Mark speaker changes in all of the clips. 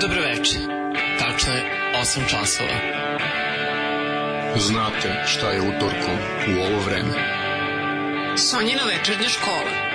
Speaker 1: Dobroveče. Tačno je 8 časova.
Speaker 2: Znate šta je utorkom u ovo vreme.
Speaker 1: Sonjina večernja škola.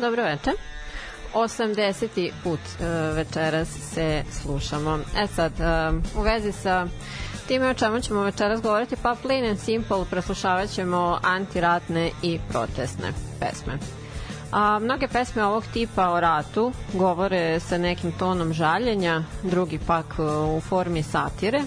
Speaker 3: Dobro večer. 80. put uh, večeras se slušamo. E sad, uh, u vezi sa time o čemu ćemo večeras govoriti, pa plain and simple preslušavat ćemo antiratne i protestne pesme. A, mnoge pesme ovog tipa o ratu govore sa nekim tonom žaljenja, drugi pak u formi satire,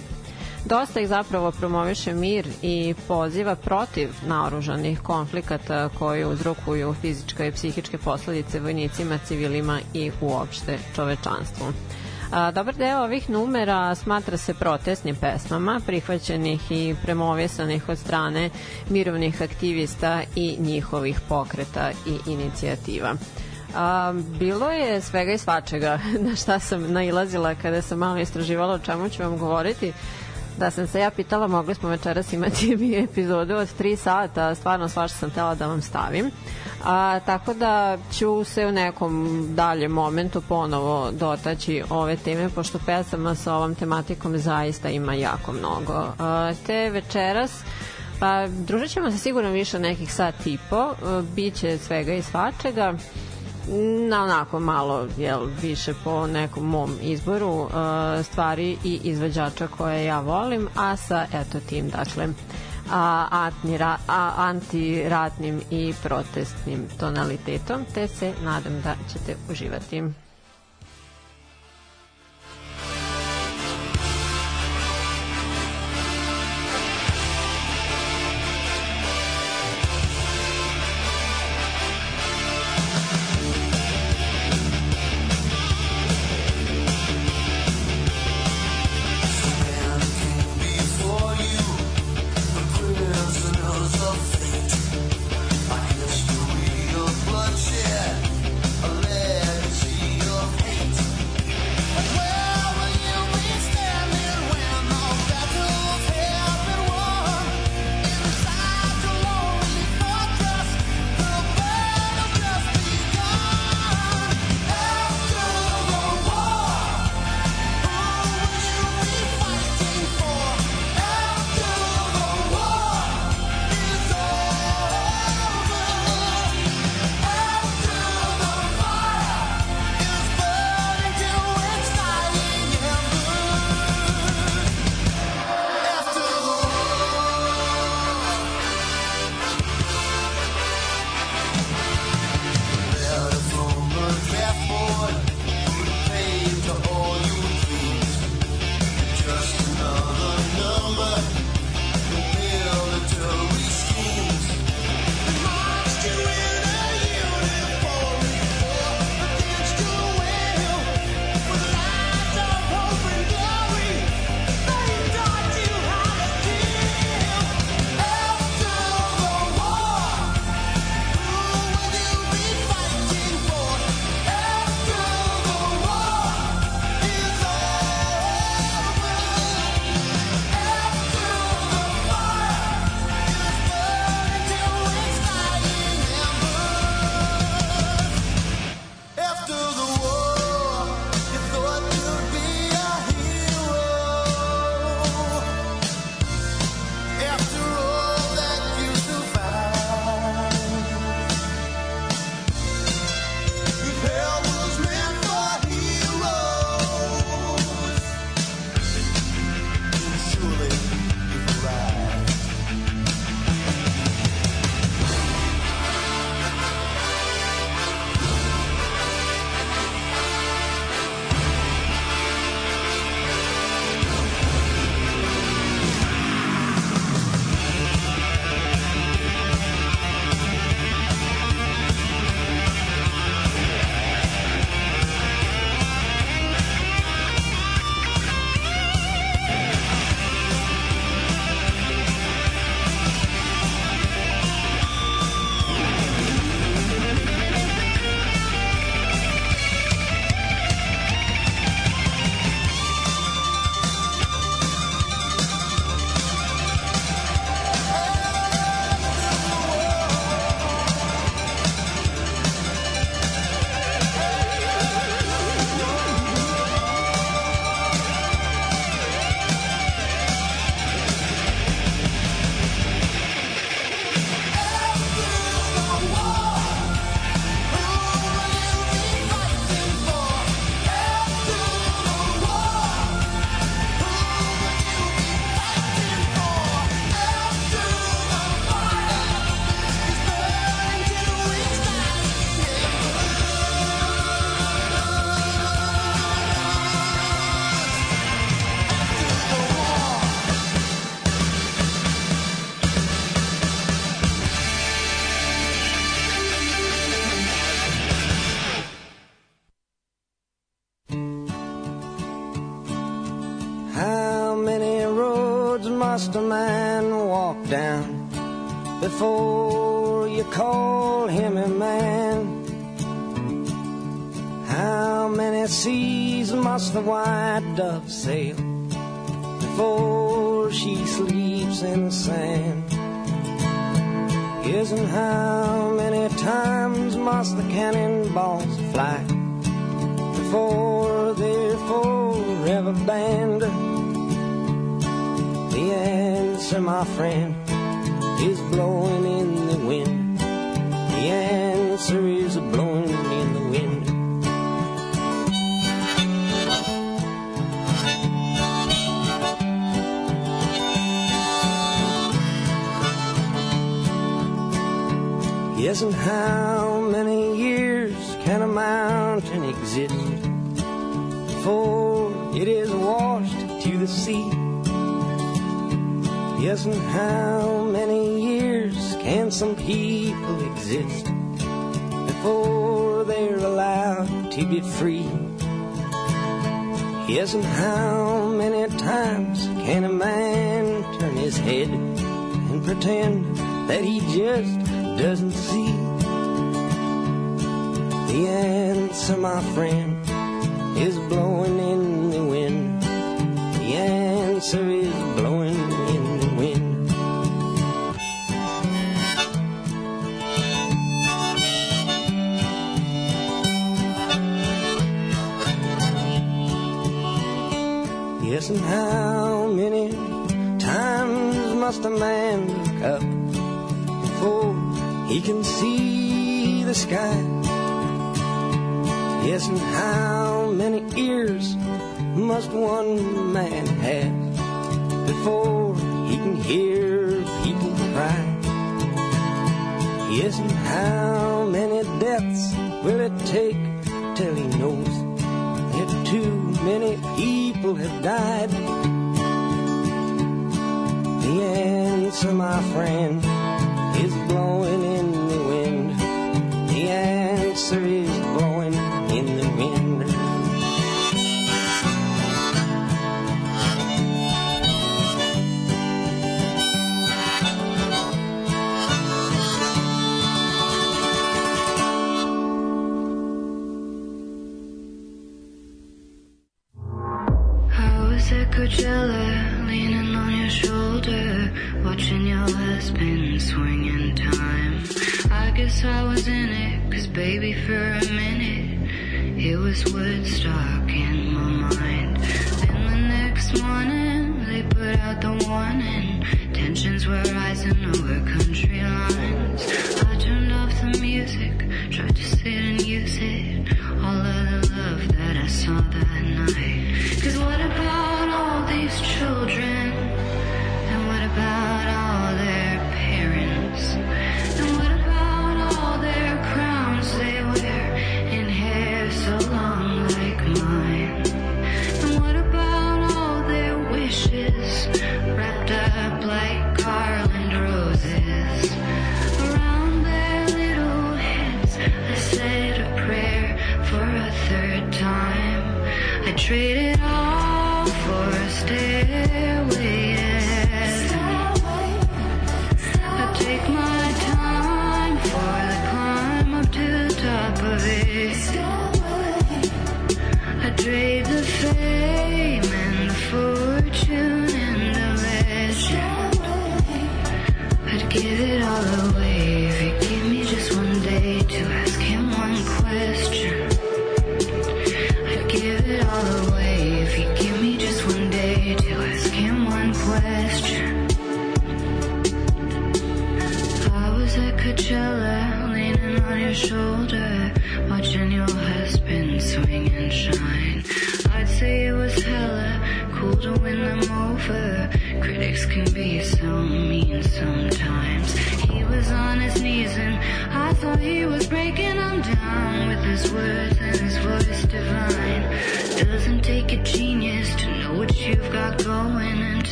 Speaker 3: Dosta ih zapravo promoviše mir i poziva protiv naoružanih konflikata koji uzrokuju fizičke i psihičke posledice vojnicima, civilima i uopšte čovečanstvu. A, dobar deo ovih numera smatra se protestnim pesmama, prihvaćenih i premovisanih od strane mirovnih aktivista i njihovih pokreta i inicijativa. A, bilo je svega i svačega na šta sam nailazila kada sam malo istraživala o čemu ću vam govoriti. Da sam se ja pitala, mogli smo večeras imati epizodu od 3 sata, stvarno svašta sam tela da vam stavim. A, tako da ću se u nekom daljem momentu ponovo dotaći ove teme, pošto pesama sa ovom tematikom zaista ima jako mnogo. A, te večeras Pa, družit ćemo se sigurno više nekih sat i po, biće svega i svačega na onako malo jel, više po nekom mom izboru uh, stvari i izvođača koje ja volim, a sa eto tim dakle a, antni, a, antiratnim i protestnim tonalitetom, te se nadam da ćete uživati.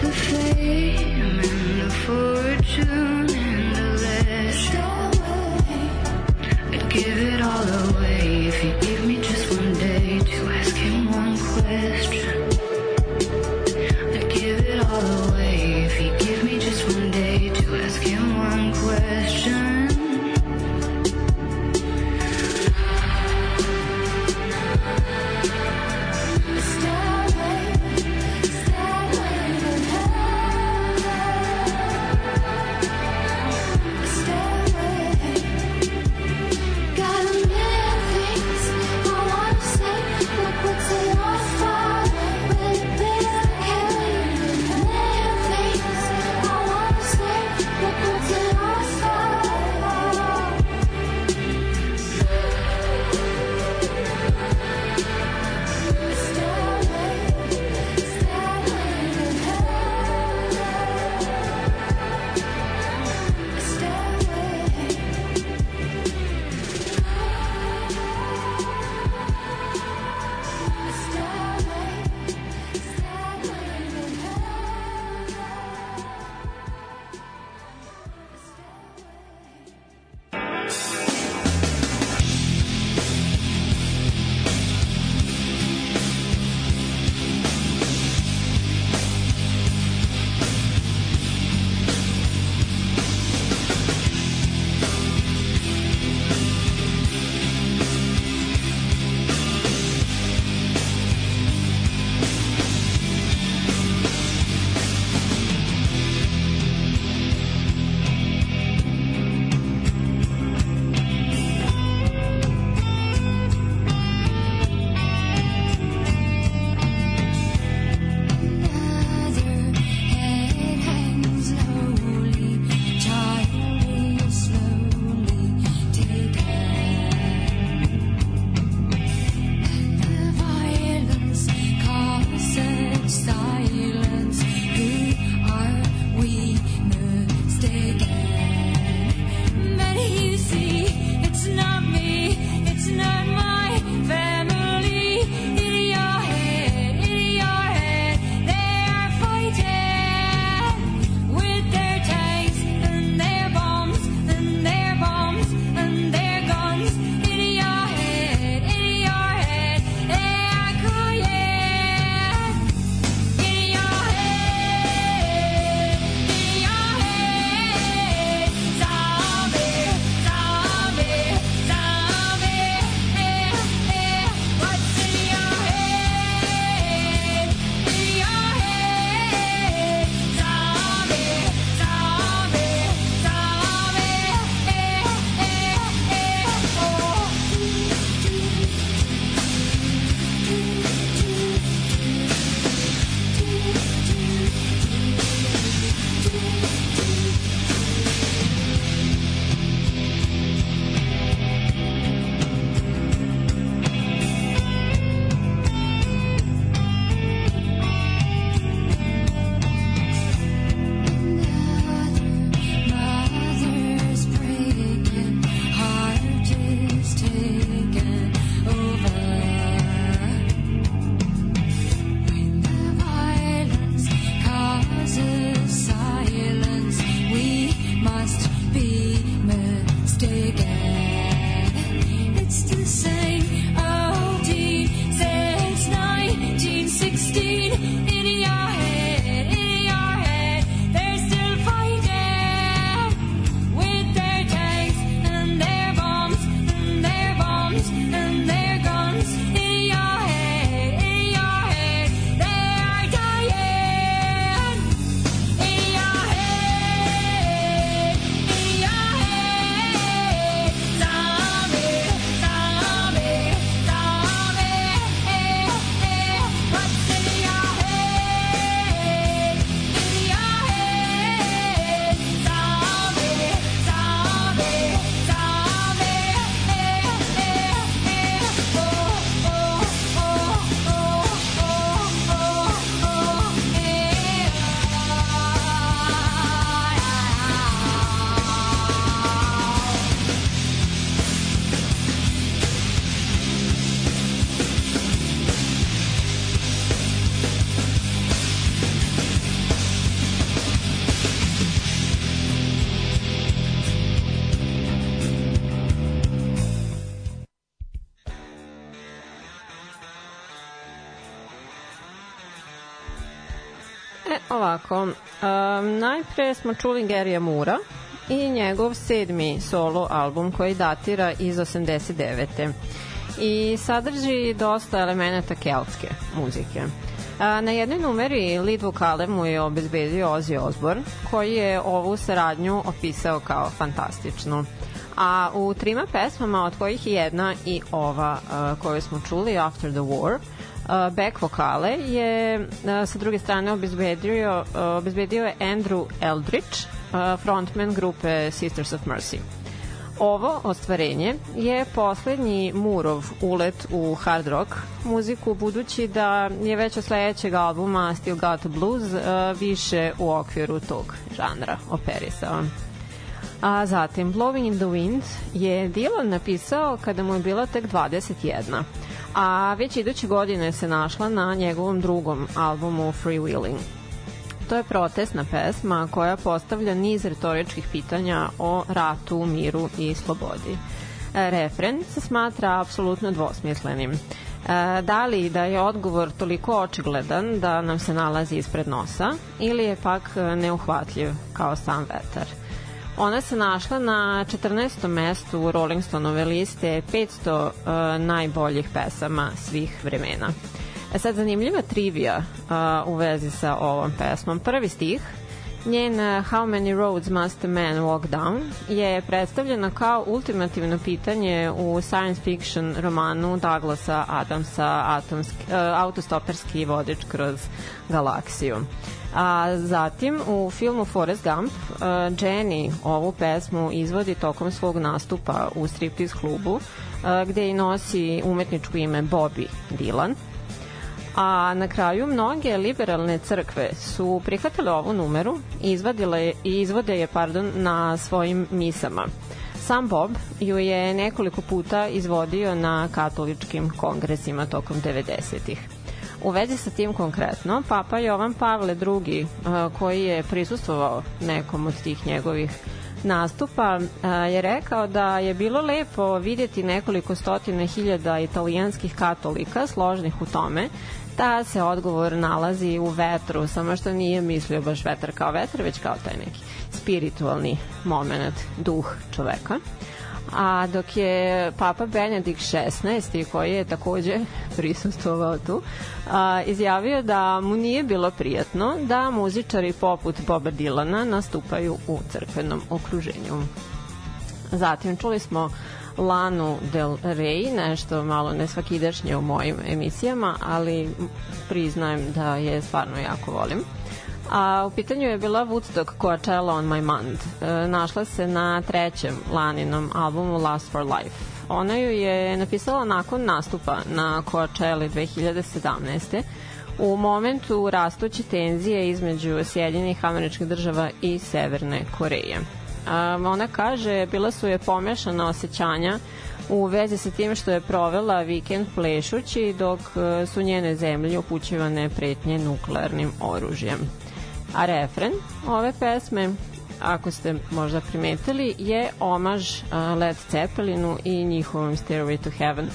Speaker 4: The
Speaker 5: fame and the fortune
Speaker 3: Ovako, um, najpre smo čuli Gerija Mura i njegov sedmi solo album koji datira iz 89. I sadrži dosta elemenata keltske muzike. A, na jednoj numeri lead vokale mu je obezbedio Ozzy Osbourne, koji je ovu saradnju opisao kao fantastičnu. A u trima pesmama, od kojih je jedna i ova uh, koju smo čuli, After the War, uh, back vokale je uh, sa druge strane obezbedio, uh, obezbedio je Andrew Eldridge, uh, frontman grupe Sisters of Mercy. Ovo ostvarenje je poslednji Murov ulet u hard rock muziku, budući da je već od sledećeg albuma Still Got Blues uh, više u okviru tog žanra operisao. A zatim Blowing in the Wind je Dylan napisao kada mu je bila tek 21, a već iduće godine se našla na njegovom drugom albumu Freewheeling. To je protestna pesma koja postavlja niz retoričkih pitanja o ratu, miru i slobodi. E, refren se smatra apsolutno dvosmislenim. E, da li da je odgovor toliko očigledan da nam se nalazi ispred nosa ili je pak neuhvatljiv kao sam vetar. Ona se našla na 14. mestu u Rolling Stoneove liste 500 uh, najboljih pesama svih vremena. E sad, zanimljiva trivija uh, u vezi sa ovom pesmom. Prvi stih, njen uh, How many roads must a man walk down je predstavljena kao ultimativno pitanje u science fiction romanu Douglasa Adamsa Atomski, uh, autostoperski vodič kroz galaksiju. A zatim u filmu Forrest Gump uh, Jenny ovu pesmu izvodi tokom svog nastupa u striptease klubu uh, gde i nosi umetničko ime Bobby Dylan a na kraju mnoge liberalne crkve su prihvatile ovu numeru i izvadile izvode je pardon na svojim misama. Sam Bob ju je nekoliko puta izvodio na katoličkim kongresima tokom 90-ih. U vezi sa tim konkretno, Papa Jovan Pavle II, koji je prisustvovao nekom od tih njegovih nastupa je rekao da je bilo lepo videti nekoliko stotine hiljada italijanskih katolika složnih u tome da se odgovor nalazi u vetru, samo što nije mislio baš vetar kao vetar, već kao taj neki spiritualni moment, duh čoveka. A dok je Papa Benedikt XVI, koji je takođe prisustovao tu, a, izjavio da mu nije bilo prijatno da muzičari poput Boba Dilana nastupaju u crkvenom okruženju. Zatim čuli smo Lanu Del Rey, nešto malo nesvakidašnje u mojim emisijama, ali priznajem da je stvarno jako volim. A u pitanju je bila Woodstock Coachella on My Mind. E, našla se na trećem Laninom albumu Last for Life. Ona ju je napisala nakon nastupa na Coachella 2017 u momentu rastuće tenzije između Sjedinjenih američkih država i Severne Koreje. Um, ona kaže, bila su je pomešana osjećanja u vezi sa tim što je provela vikend plešući dok uh, su njene zemlje upućivane pretnje nuklearnim oružjem. A refren ove pesme ako ste možda primetili, je omaž Led Zeppelinu i njihovom Stairway to Heaven.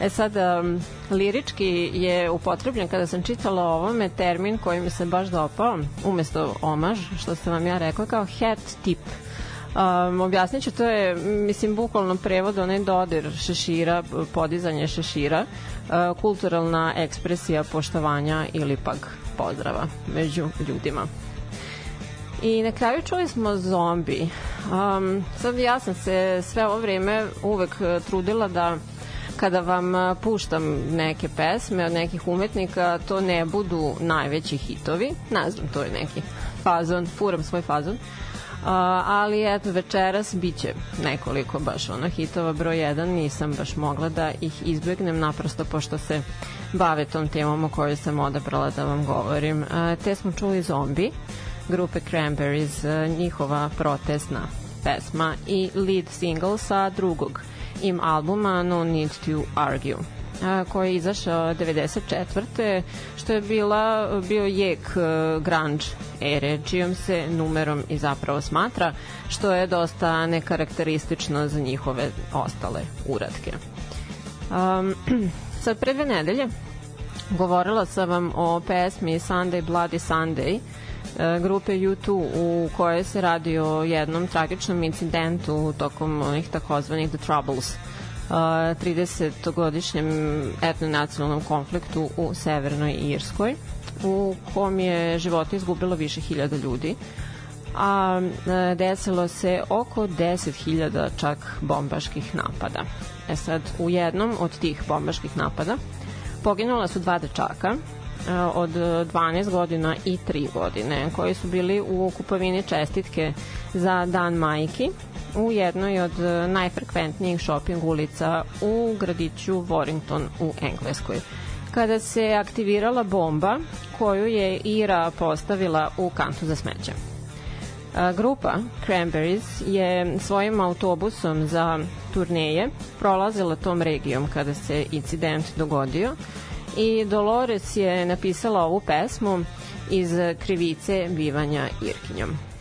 Speaker 3: E sad, um, lirički je upotrebljen kada sam čitala o ovome termin koji mi se baš dopao, umesto omaž, što sam vam ja rekla, kao hat tip. Um, objasnit ću, to je, mislim, bukvalno prevod onaj dodir šešira, podizanje šešira, uh, kulturalna ekspresija poštovanja ili pak pozdrava među ljudima. I na kraju čuli smo zombi. Um, sad ja sam se sve ovo vreme uvek trudila da kada vam puštam neke pesme od nekih umetnika, to ne budu najveći hitovi. Ne znam, to je neki fazon, furam svoj fazon. Uh, ali eto večeras biće nekoliko baš ono hitova broj 1 nisam baš mogla da ih izbegnem naprosto pošto se bave tom temom o kojoj sam odabrala da vam govorim. Te smo čuli zombi grupe Cranberries, njihova protestna pesma i lead single sa drugog im albuma No Need to Argue koji je izašao 94. što je bila, bio jek grunge ere, čijom se numerom i zapravo smatra, što je dosta nekarakteristično za njihove ostale uradke. Um, sad pre dve nedelje govorila sam vam o pesmi Sunday Bloody Sunday, e, grupe U2 u kojoj se radi o jednom tragičnom incidentu tokom onih takozvanih The Troubles. 30-godišnjem etno-nacionalnom konfliktu u Severnoj Irskoj u kom je života izgubilo više hiljada ljudi a desilo se oko 10.000 čak bombaških napada. E sad, u jednom od tih bombaških napada poginula su dva dečaka od 12 godina i 3 godine koji su bili u kupovini čestitke za Dan majki u jednoj od najfrekventnijih shopping ulica u gradiću Warrington u Engleskoj kada se aktivirala bomba koju je Ira postavila u kantu za smeće. Grupa Cranberries je svojim autobusom za turneje prolazila tom regijom kada se incident dogodio i Dolores je napisala ovu pesmu iz krivice bivanja Irkinjom.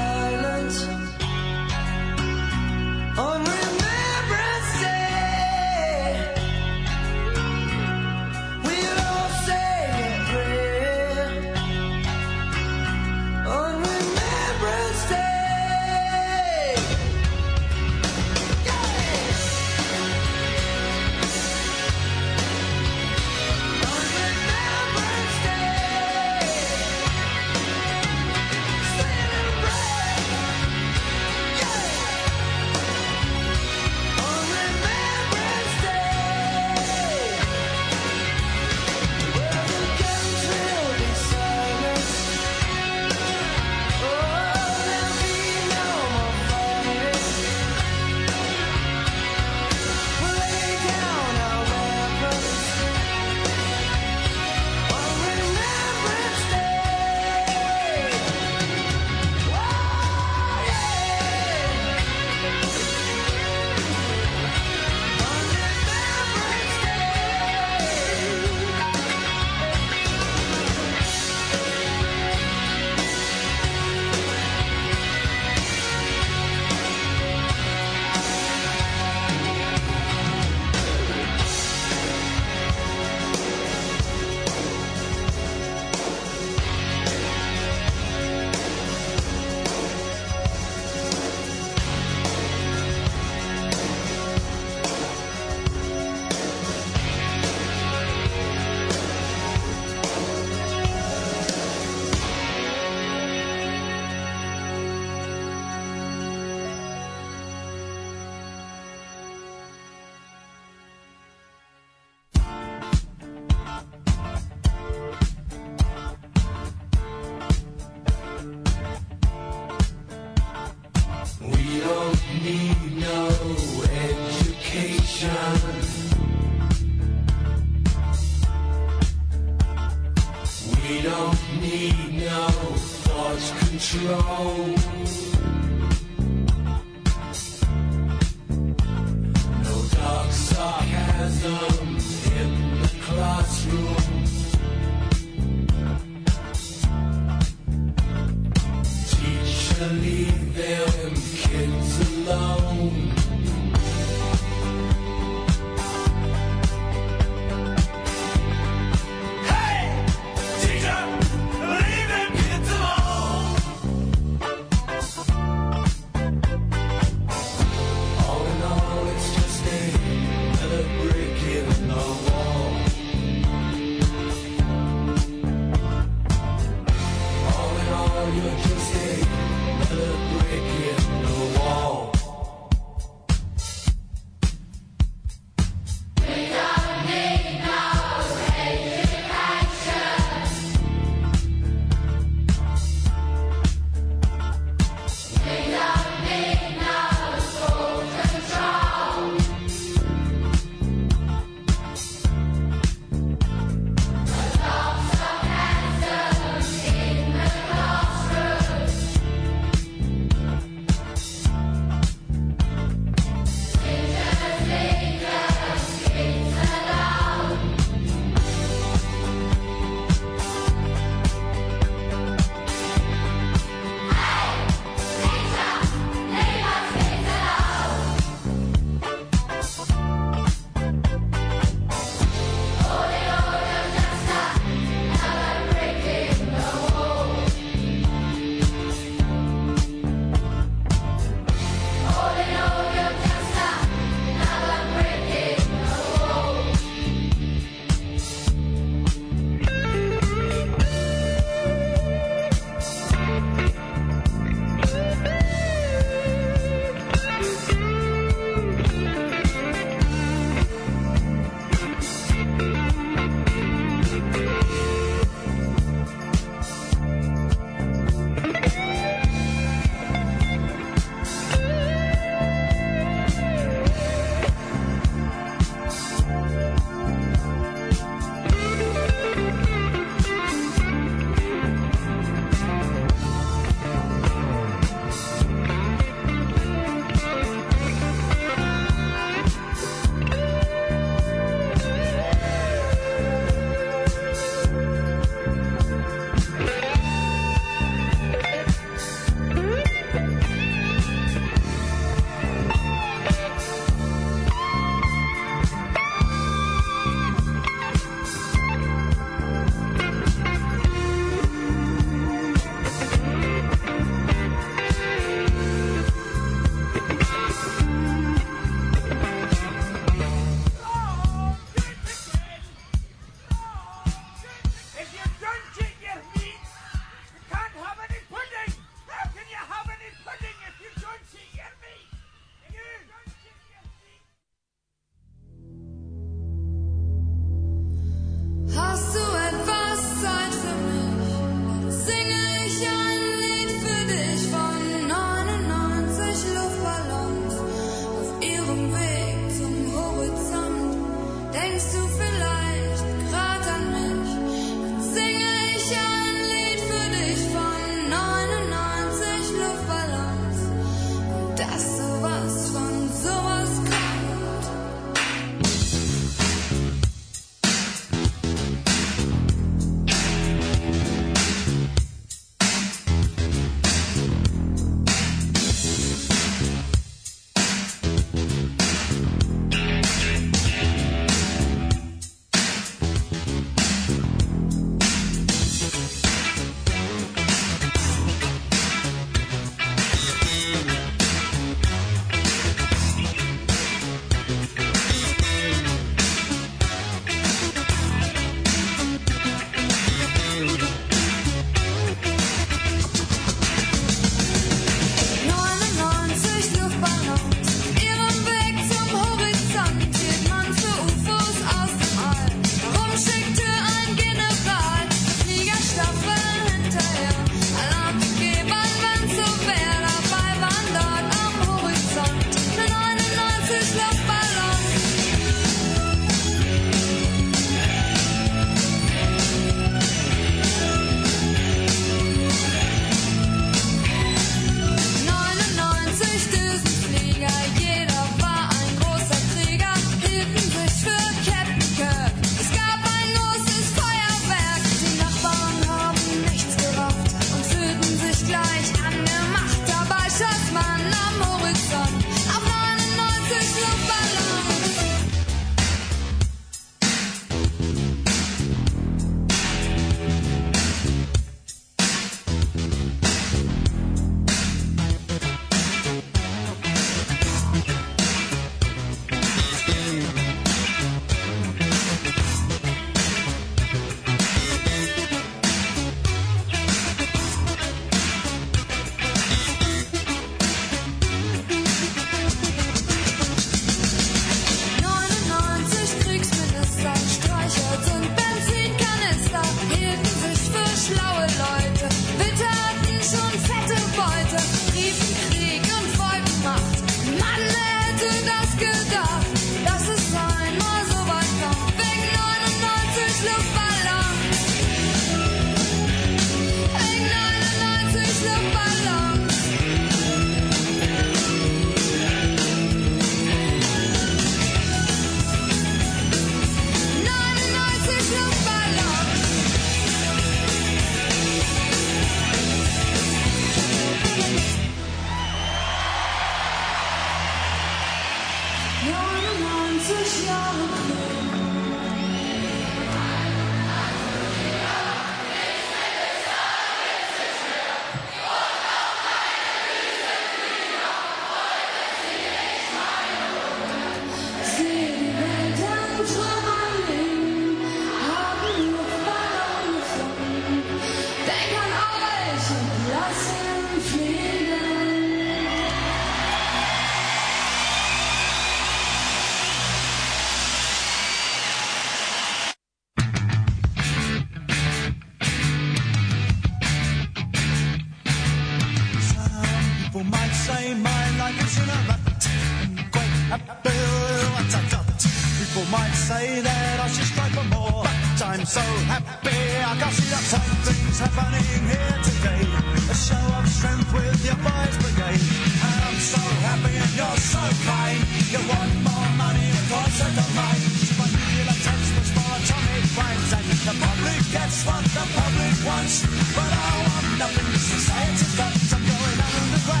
Speaker 6: So happy I that fine things happening here today. A show of strength with your boys brigade. And I'm so happy and you're so kind. You want more money, of course I don't mind. But you like textbooks for atomic crimes. And the public gets what the public wants. But I want nothing society's got. I'm going underground.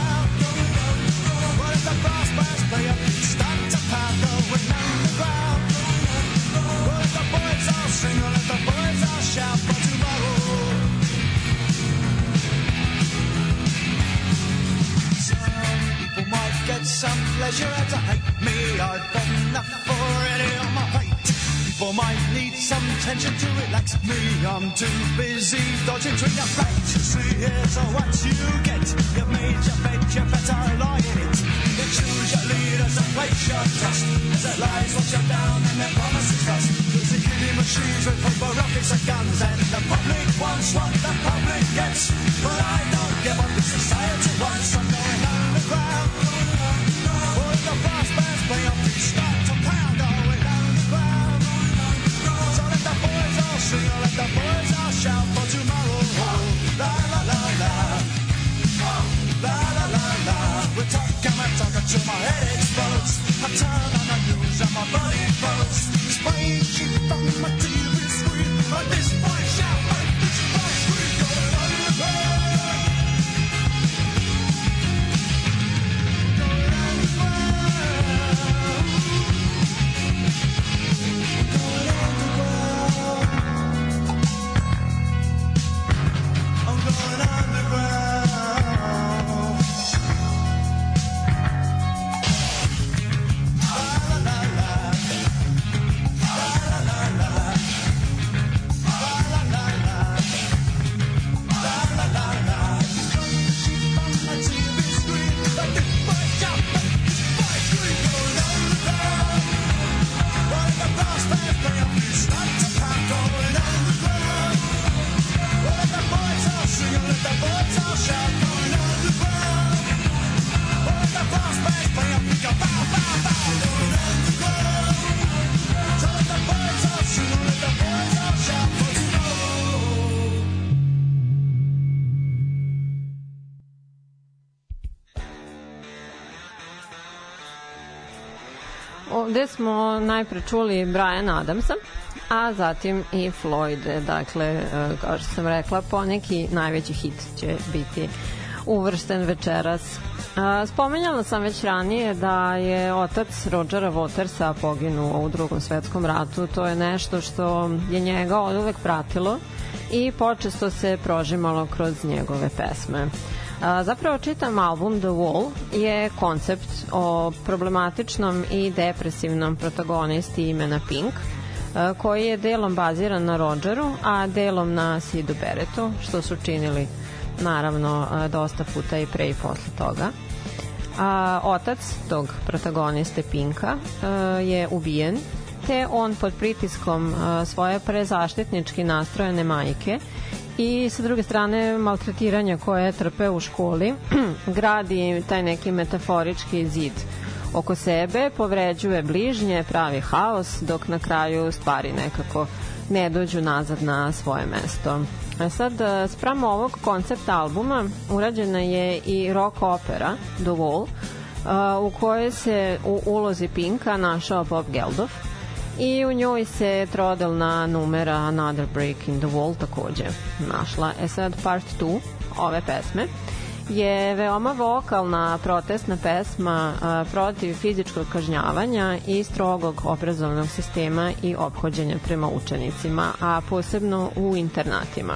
Speaker 6: Pleasure to hate me. I've got enough already on my plate. People might need some tension to relax me. I'm too busy dodging plates. You see, here's what you get. You've made your bed, you better lie in it. You choose your leaders and place your trust. As it lies, watch you down and their promises dust. There's the killing machines with paper rockets and guns. And the public wants what the public gets. But I don't give up the society wants. I'm
Speaker 3: smo najpre čuli Brian Adamsa, a zatim i Floyd. Dakle, e, kao što sam rekla, poneki najveći hit će biti uvršten večeras. A, Spomenjala sam već ranije da je otac Rodgera Watersa poginuo u drugom svetskom ratu. To je nešto što je njega od uvek pratilo i počesto se prožimalo kroz njegove pesme. A, zapravo čitam album The Wall je koncept o problematičnom i depresivnom protagonisti imena Pink koji je delom baziran na Rodgeru, a delom na Sidu Beretu, što su činili naravno dosta puta i pre i posle toga. A, otac tog protagoniste Pinka je ubijen te on pod pritiskom svoje prezaštitnički nastrojene majke i sa druge strane maltretiranja koje trpe u školi gradi taj neki metaforički zid oko sebe, povređuje bližnje, pravi haos, dok na kraju stvari nekako ne dođu nazad na svoje mesto. A sad, e, spramo ovog koncept albuma urađena je i rock opera The Wall, e, u kojoj se u ulozi Pinka našao Bob Geldof i u njoj se trodelna numera Another Break in the Wall takođe našla. E sad, part 2 ove pesme je veoma vokalna protestna pesma protiv fizičkog kažnjavanja i strogog obrazovnog sistema i ophođenja prema učenicima, a posebno u internatima.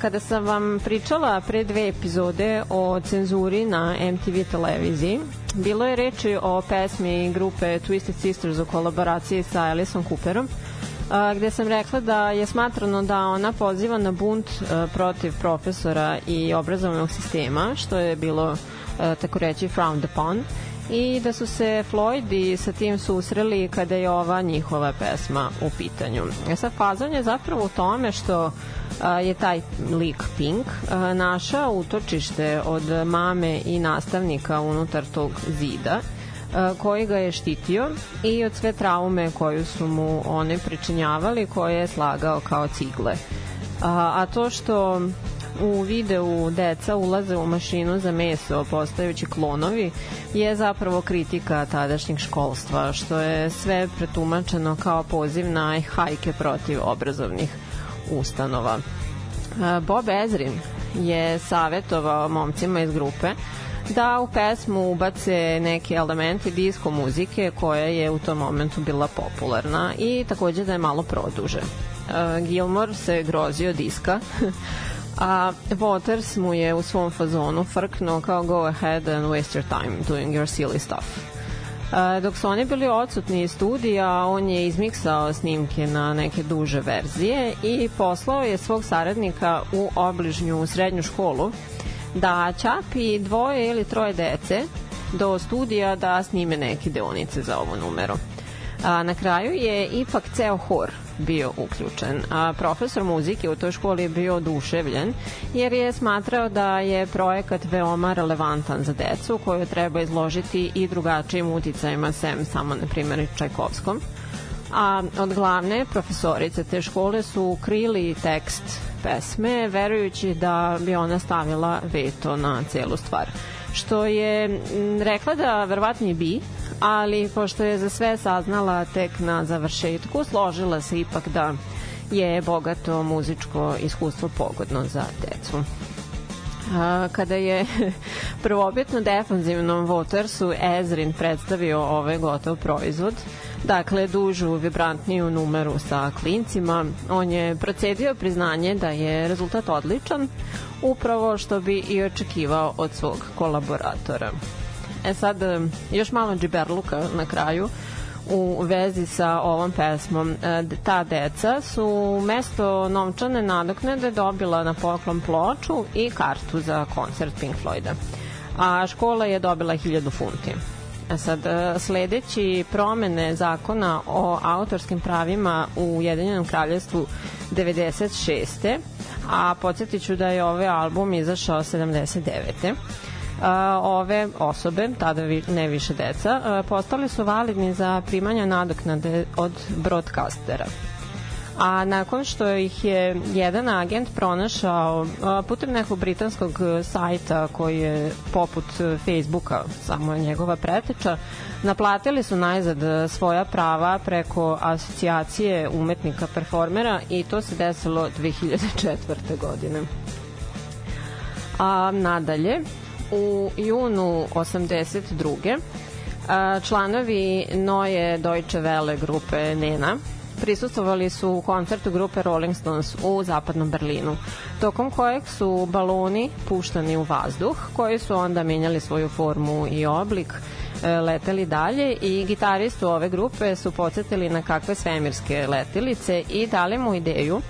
Speaker 3: Kada sam vam pričala pre dve epizode o cenzuri na MTV televiziji, bilo je reči o pesmi grupe Twisted Sisters u kolaboraciji sa Aliceom Cooperom, gde sam rekla da je smatrano da ona poziva na bunt protiv profesora i obrazovnog sistema, što je bilo tako reći frowned upon i da su se Floyd i sa tim susreli kada je ova njihova pesma u pitanju. E sad, fazon je zapravo u tome što je taj lik Pink a, našao utočište od mame i nastavnika unutar tog zida koji ga je štitio i od sve traume koju su mu one pričinjavali koje je slagao kao cigle. A to što u videu deca ulaze u mašinu za meso postajući klonovi je zapravo kritika tadašnjeg školstva što je sve pretumačeno kao poziv na hajke protiv obrazovnih ustanova. Bob Ezrin je savetovao momcima iz grupe da u pesmu ubace neke elemente disko muzike koja je u tom momentu bila popularna i takođe da je malo produže. Gilmore se grozio diska a Waters mu je u svom fazonu frknuo kao go ahead and waste your time doing your silly stuff. E, dok su oni bili odsutni iz studija, on je izmiksao snimke na neke duže verzije i poslao je svog saradnika u obližnju srednju školu da čapi dvoje ili troje dece do studija da snime neke deonice za ovu numeru. A, na kraju je ipak ceo hor bio uključen. A profesor muzike u toj školi je bio oduševljen jer je smatrao da je projekat veoma relevantan za decu koju treba izložiti i drugačijim uticajima sem samo na primjer Čajkovskom. A od glavne profesorice te škole su krili tekst pesme verujući da bi ona stavila veto na celu stvar što je rekla da verovatno bi, ali pošto je za sve saznala tek na završetku, složila se ipak da je bogato muzičko iskustvo pogodno za decu. A, kada je prvobitno defanzivnom Watersu Ezrin predstavio ovaj gotov proizvod, dakle dužu, vibrantniju numeru sa klincima, on je procedio priznanje da je rezultat odličan, upravo što bi i očekivao od svog kolaboratora. E sad, još malo džiberluka na kraju u vezi sa ovom pesmom. E, ta deca su mesto novčane nadoknade dobila na poklon ploču i kartu za koncert Pink Floyda. A škola je dobila 1000 funti. E sad, e, sledeći promene zakona o autorskim pravima u Ujedinjenom kraljevstvu 96. a podsjetit ću da je ovaj album izašao 79 a, ove osobe, tada vi, ne više deca, a, postali su validni za primanje nadoknade od broadcastera a nakon što ih je jedan agent pronašao putem nekog britanskog sajta koji je poput Facebooka, samo je njegova preteča, naplatili su najzad svoja prava preko asocijacije umetnika performera i to se desilo 2004. godine. A nadalje, u junu 82. članovi Noje Deutsche Welle grupe Nena prisustovali su u koncertu grupe Rolling Stones u zapadnom Berlinu, tokom kojeg su baloni puštani u vazduh, koji su onda menjali svoju formu i oblik, e, leteli dalje i gitaristu ove grupe su podsjetili na kakve svemirske letilice i dali mu ideju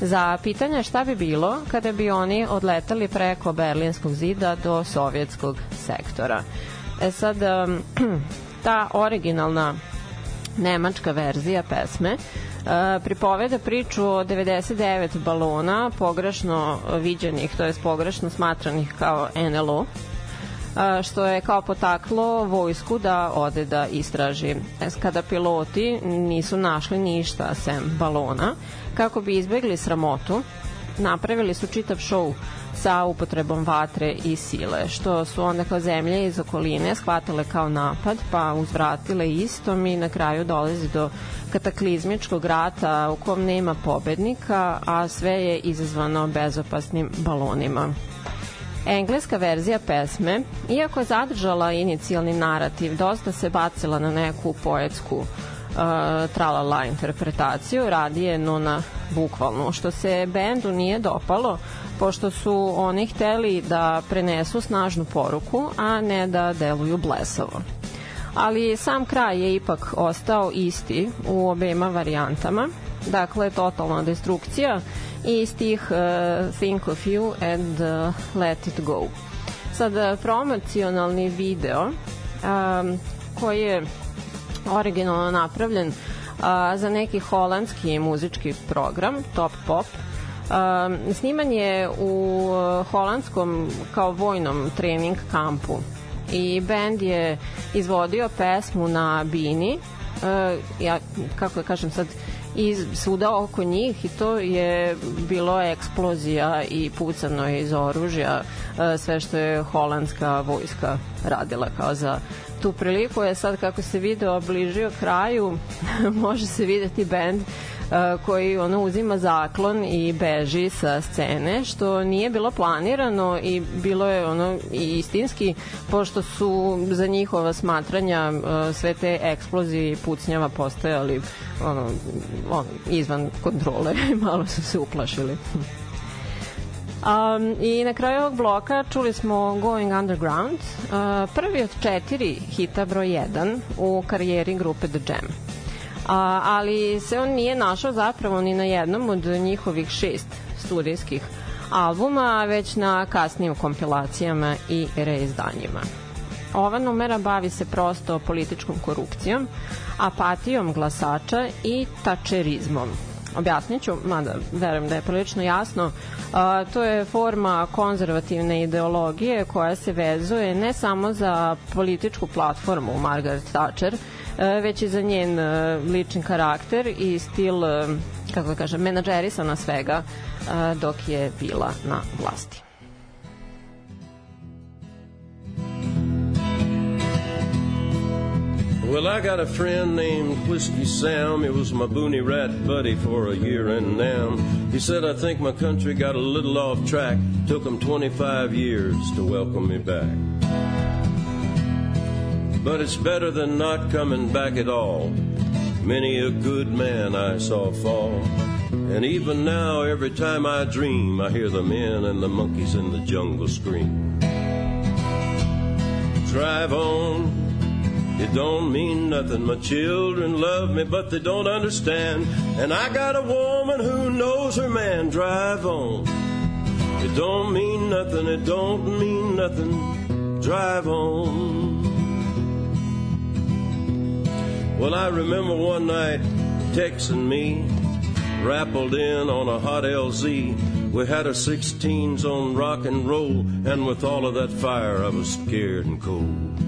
Speaker 3: za pitanje šta bi bilo kada bi oni odletali preko Berlinskog zida do sovjetskog sektora. E sad, ta originalna nemačka verzija pesme Uh, pripoveda priču o 99 balona pogrešno viđenih, to je pogrešno smatranih kao NLO, što je kao potaklo vojsku da ode da istraži. Kada piloti nisu našli ništa sem balona, kako bi izbegli sramotu, napravili su čitav šou sa upotrebom vatre i sile, što su onda kao zemlje iz okoline shvatile kao napad, pa uzvratile istom i na kraju dolazi do kataklizmičkog rata u kom nema pobednika, a sve je izazvano bezopasnim balonima. Engleska verzija pesme, iako je zadržala inicijalni narativ, dosta se bacila na neku poetsku tralala interpretaciju, radije no na bukvalnu, što se bendu nije dopalo, pošto su oni hteli da prenesu snažnu poruku, a ne da deluju blesavo. Ali sam kraj je ipak ostao isti u obema varijantama, dakle totalna destrukcija i stih uh, Think of You and uh, Let It Go. Sad, uh, promocionalni video um, koji je originalno napravljen uh, za neki holandski muzički program, Top Pop, Um, sniman je u holandskom kao vojnom trening kampu i bend je izvodio pesmu na bini uh, ja kako da kažem sad iz svuda oko njih i to je bilo eksplozija i pucano je iz oružja sve što je holandska vojska radila kao za tu priliku. Je sad kako se video bližio kraju. Može se videti bend koji ono uzima zaklon i beži sa scene što nije bilo planirano i bilo je ono i istinski pošto su za njihova smatranja sve te eksplozije i pucnjava postojali ono, ono, izvan kontrole malo su se uplašili Um, I na kraju ovog bloka čuli smo Going Underground, uh, prvi od četiri hita broj 1 u karijeri grupe The Jam a, ali se on nije našao zapravo ni na jednom od njihovih šest studijskih albuma, već na kasnijim kompilacijama i reizdanjima. Ova numera bavi se prosto političkom korupcijom, apatijom glasača i tačerizmom. Objasnit ću, mada verujem da je prilično jasno, a, to je forma konzervativne ideologije koja se vezuje ne samo za političku platformu Margaret Thatcher, E, već i za njen e, lični karakter i stil, e, kako da kažem, menadžerisana svega dok je bila na vlasti.
Speaker 7: Well, I got a friend named Whiskey Sam. He was my boony rat buddy for a year and now. He said, I think my country got a little off track. Took him 25 years to welcome me back. but it's better than not coming back at all. Many a good man I saw fall. And even now, every time I dream, I hear the men and the monkeys in the jungle scream. Drive on. It don't mean nothing. My children love me, but they don't understand. And I got a woman who knows her man. Drive on. It don't mean nothing. It don't mean nothing. Drive on. Well, I remember one night Tex and me rappled in on a hot LZ. We had our 16s on rock and roll, and with all of that fire, I was scared and cold.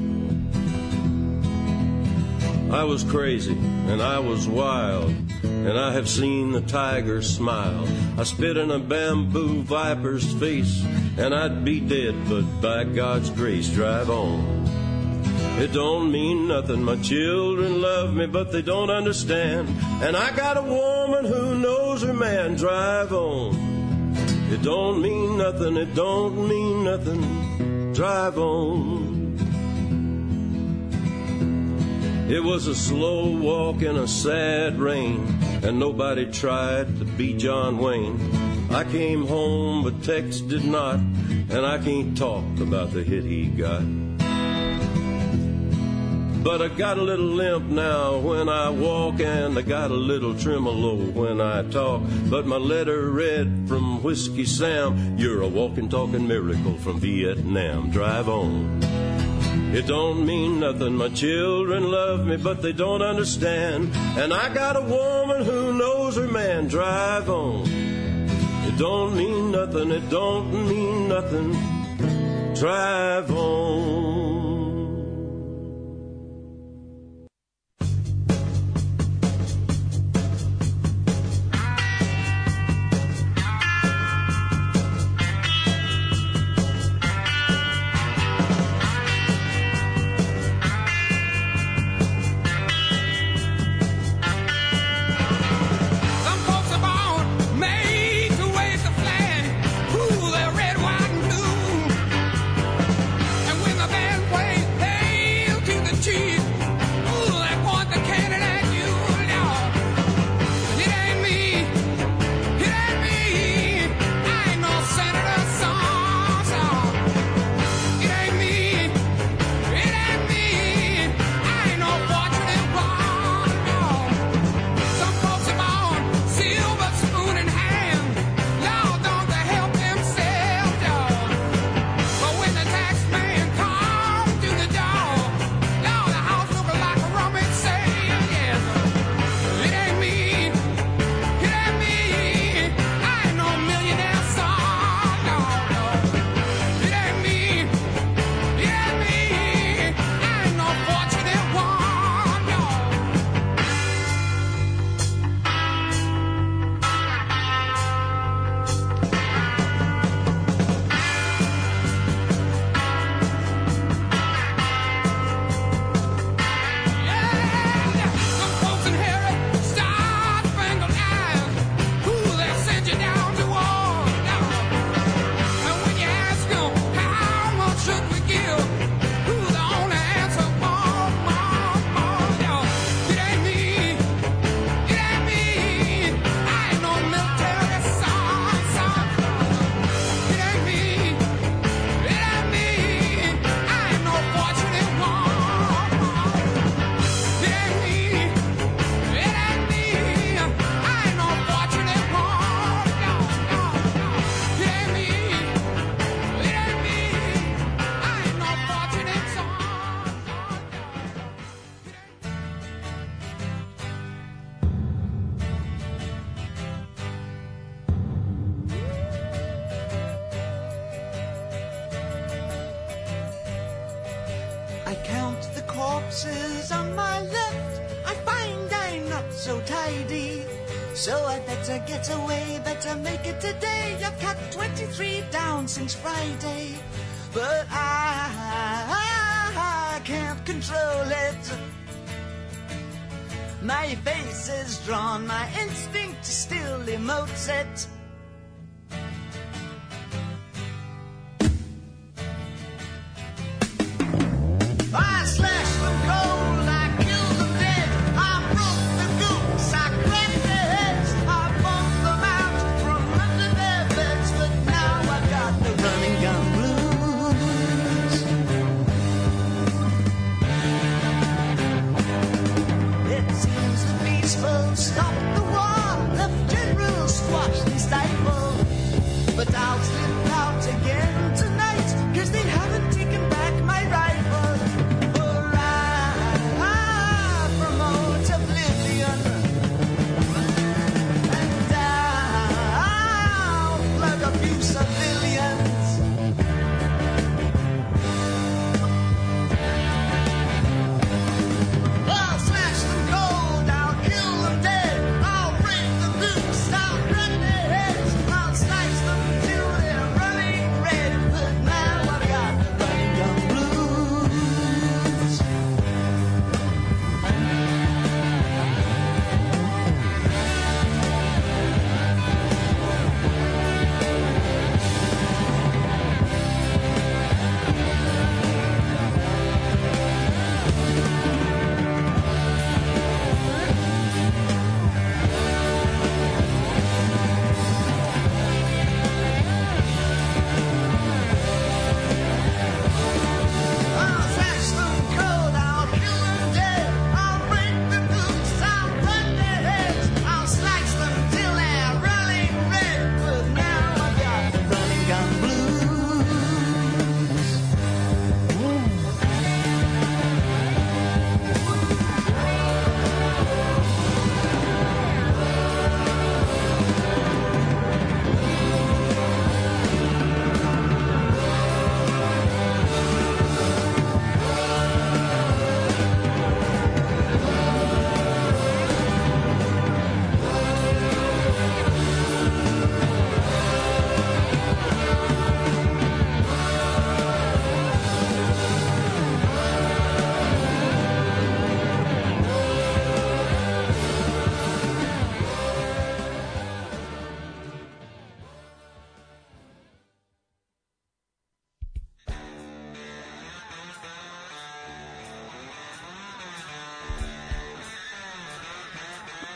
Speaker 7: I was crazy and I was wild, and I have seen the tiger smile. I spit in a bamboo viper's face, and I'd be dead, but by God's grace, drive on. It don't mean nothing. My children love me, but they don't understand. And I got a woman who knows her man. Drive on. It don't mean nothing. It don't mean nothing. Drive on. It was a slow walk in a sad rain, and nobody tried to be John Wayne. I came home, but Tex did not, and I can't talk about the hit he got. But I got a little limp now when I walk, and I got a little tremolo when I talk. But my letter read from Whiskey Sam, You're a walking, talking miracle from Vietnam. Drive on. It don't mean nothing. My children love me, but they don't understand. And I got a woman who knows her man. Drive on. It don't mean nothing. It don't mean nothing. Drive on.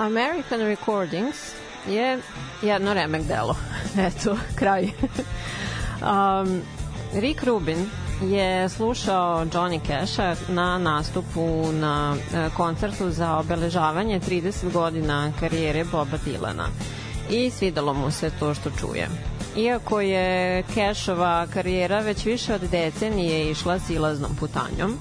Speaker 3: American Recordings je jedno remek delo. Eto, kraj. um, Rick Rubin je slušao Johnny Casha na nastupu na e, koncertu za obeležavanje 30 godina karijere Boba Dilana i svidalo mu se to što čuje. Iako je Cashova karijera već više od decenije išla silaznom putanjom,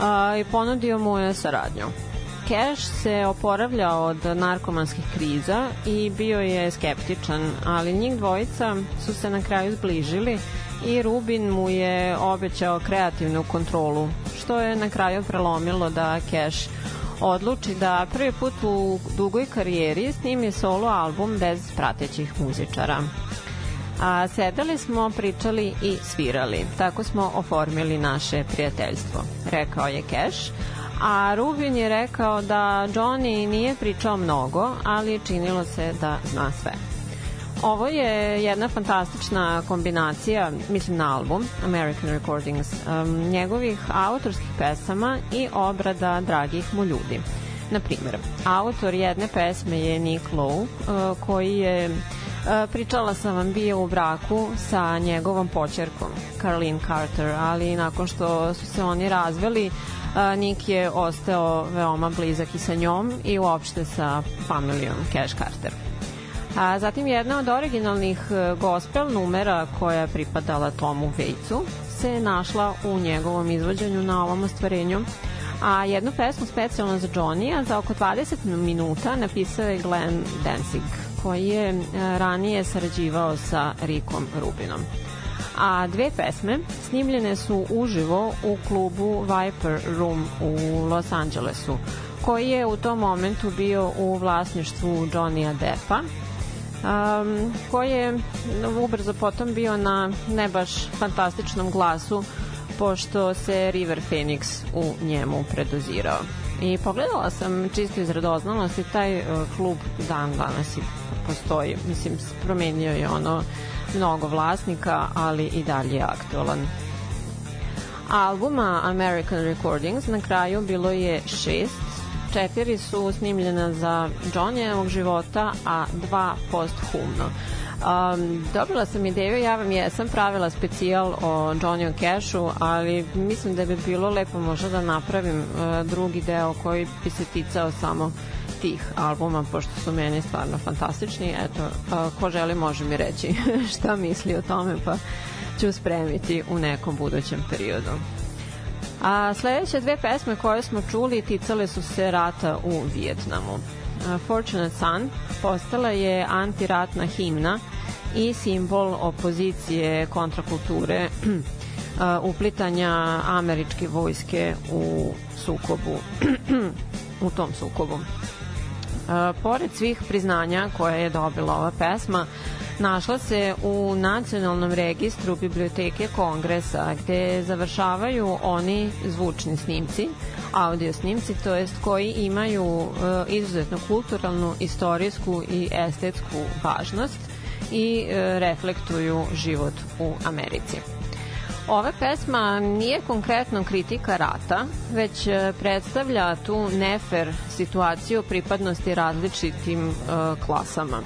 Speaker 3: a, i ponudio mu je saradnju. Cash se oporavljao od narkomanskih kriza i bio je skeptičan, ali njih dvojica su se na kraju zbližili i Rubin mu je obećao kreativnu kontrolu, što je na kraju prelomilo da Cash odluči da prvi put u dugoj karijeri snimi solo album bez pratećih muzičara. A sedeli smo, pričali i svirali. Tako smo oformili naše prijateljstvo, rekao je Cash. A Rubin je rekao da Johnny nije pričao mnogo, ali činilo se da zna sve. Ovo je jedna fantastična kombinacija, mislim na album American Recordings, um, njegovih autorskih pesama i obrada dragih mu ljudi. Na primjer, autor jedne pesme je Nick Lowe, uh, koji je pričala sam vam bio u braku sa njegovom počerkom Carlene Carter, ali nakon što su se oni razveli, Nick je ostao veoma blizak i sa njom i uopšte sa familijom Cash Carter. A zatim jedna od originalnih e, gospel numera koja je pripadala Tomu Vejcu se našla u njegovom izvođenju na ovom ostvarenju a jednu pesmu specijalno za Johnny-a za oko 20 minuta napisao je Glenn Danzig koji je e, ranije sarađivao sa Rickom Rubinom. a dve pesme snimljene su uživo u klubu Viper Room u Los Angelesu, koji je u tom momentu bio u vlasništvu Johnny'a Deppa, um, koji je ubrzo potom bio na ne baš fantastičnom glasu pošto se River Phoenix u njemu predozirao. I pogledala sam čisto iz radoznalosti, taj uh, klub dan danas i postoji. Mislim, promenio je ono mnogo vlasnika, ali i dalje je aktualan. Albuma American Recordings na kraju bilo je šest, četiri su snimljena za Johnnyevog života, a dva posthumno. Um, dobila sam ideju, ja vam jesam pravila specijal o Johnny Cashu, ali mislim da bi bilo lepo možda da napravim uh, drugi deo koji bi se ticao samo tih albuma, pošto su meni stvarno fantastični. Eto, uh, ko želi može mi reći šta misli o tome, pa ću spremiti u nekom budućem periodu. A sledeće dve pesme koje smo čuli ticale su se rata u Vijetnamu. Fortunate Son postala je antiratna himna i simbol opozicije kontrakulture uplitanja američke vojske u sukobu u tom sukobu. Pored svih priznanja koje je dobila ova pesma, našla se u Nacionalnom registru Biblioteke Kongresa gde završavaju oni zvučni snimci, audio snimci, to jest koji imaju uh, izuzetno kulturalnu, istorijsku i estetsku važnost i uh, reflektuju život u Americi. Ova pesma nije konkretno kritika rata, već e, predstavlja tu nefer situaciju pripadnosti različitim uh, klasama.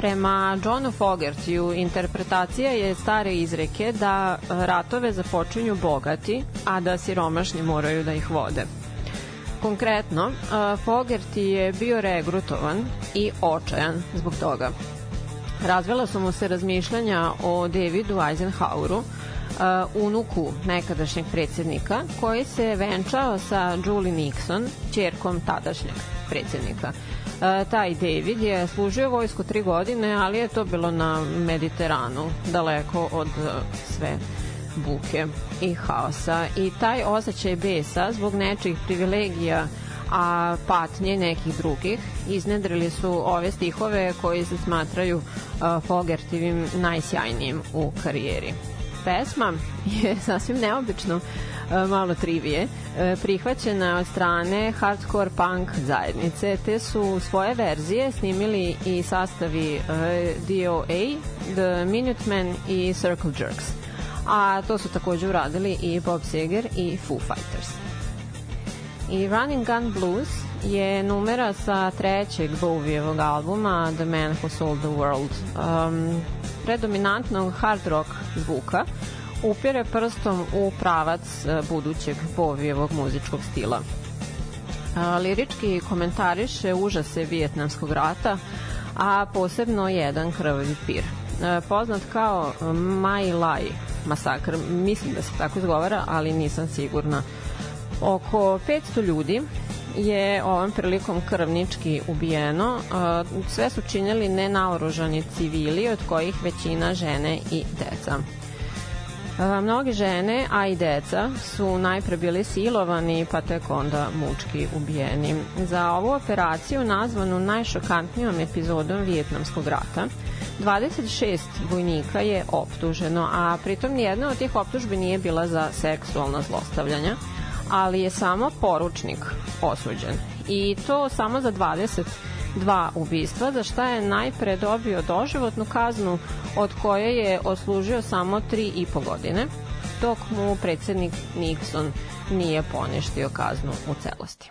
Speaker 3: Prema Johnu Fogertiju, interpretacija je stare izreke da ratove započinju bogati, a da siromašni moraju da ih vode. Konkretno, Fogerty je bio regrutovan i očajan zbog toga. Razvela su mu se razmišljanja o Davidu Eisenhoweru, unuku nekadašnjeg predsednika, koji se venčao sa Julie Nixon, čerkom tadašnjeg predsednika. E, taj David je služio vojsku tri godine, ali je to bilo na Mediteranu, daleko od e, sve buke i haosa. I taj osjećaj besa zbog nečih privilegija a patnje nekih drugih iznedrili su ove stihove koji se smatraju uh, Fogertivim najsjajnijim u karijeri. Pesma je sasvim neobično E, malo trivije, e, prihvaćena od strane hardcore punk zajednice, te su svoje verzije snimili i sastavi e, DOA, The Minutemen i Circle Jerks. A to su takođe uradili i Bob Seger i Foo Fighters. I Running Gun Blues je numera sa trećeg Bowievog albuma The Man Who Sold the World. Um, predominantnog hard rock zvuka, upire prstom u pravac e, budućeg Bovijevog muzičkog stila. Lirički komentariše užase Vijetnamskog rata, a posebno jedan krvavi pir. E, poznat kao Mai Lai masakr, mislim da se tako izgovara, ali nisam sigurna. Oko 500 ljudi je ovom prilikom krvnički ubijeno. E, sve su činjeli nenaoružani civili, od kojih većina žene i deca. Mnoge žene, a i deca, su najpre bili silovani, pa tek onda mučki ubijeni. Za ovu operaciju, nazvanu najšokantnijom epizodom Vijetnamskog rata, 26 vojnika je optuženo, a pritom nijedna od tih optužbi nije bila za seksualno zlostavljanje, ali je samo poručnik osuđen. I to samo za 20 dva ubistva, za šta je najpre dobio doživotnu kaznu od koje je oslužio samo tri i po godine, dok mu predsednik Nixon nije poništio kaznu u celosti.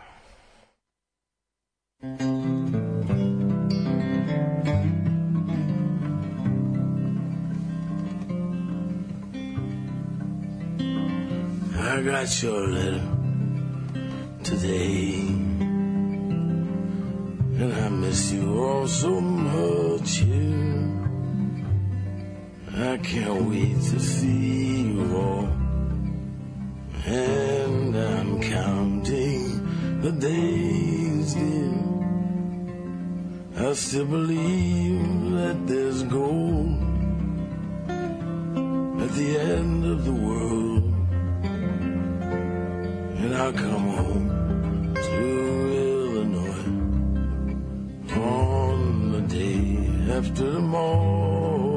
Speaker 8: I got your letter today. And I miss you all so much here. I can't wait to see you all. And I'm counting the days, dear. I still believe that there's gold at the end of the world. And I'll come home to tomorrow.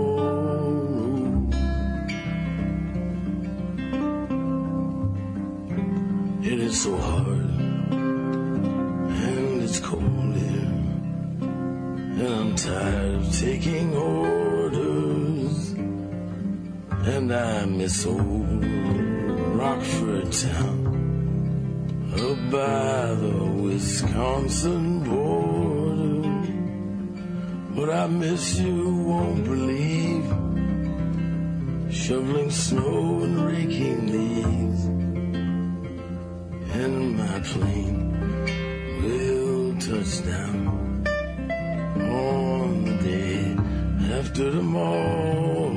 Speaker 8: It is so hard and it's cold here, and I'm tired of taking orders, and I miss old Rockford town up by the Wisconsin border. But I miss you, won't believe. Shoveling snow and raking leaves. And my plane will touch down on the day after tomorrow.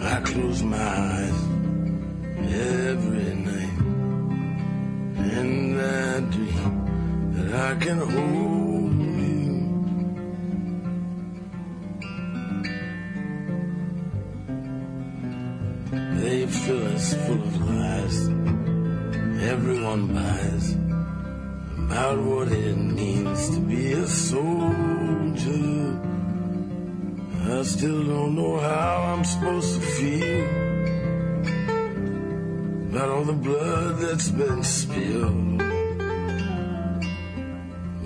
Speaker 8: I close my eyes I can hold you. They fill us full of lies everyone buys about what it means to be a soldier. I still don't know how I'm supposed to feel about all the blood that's been spilled.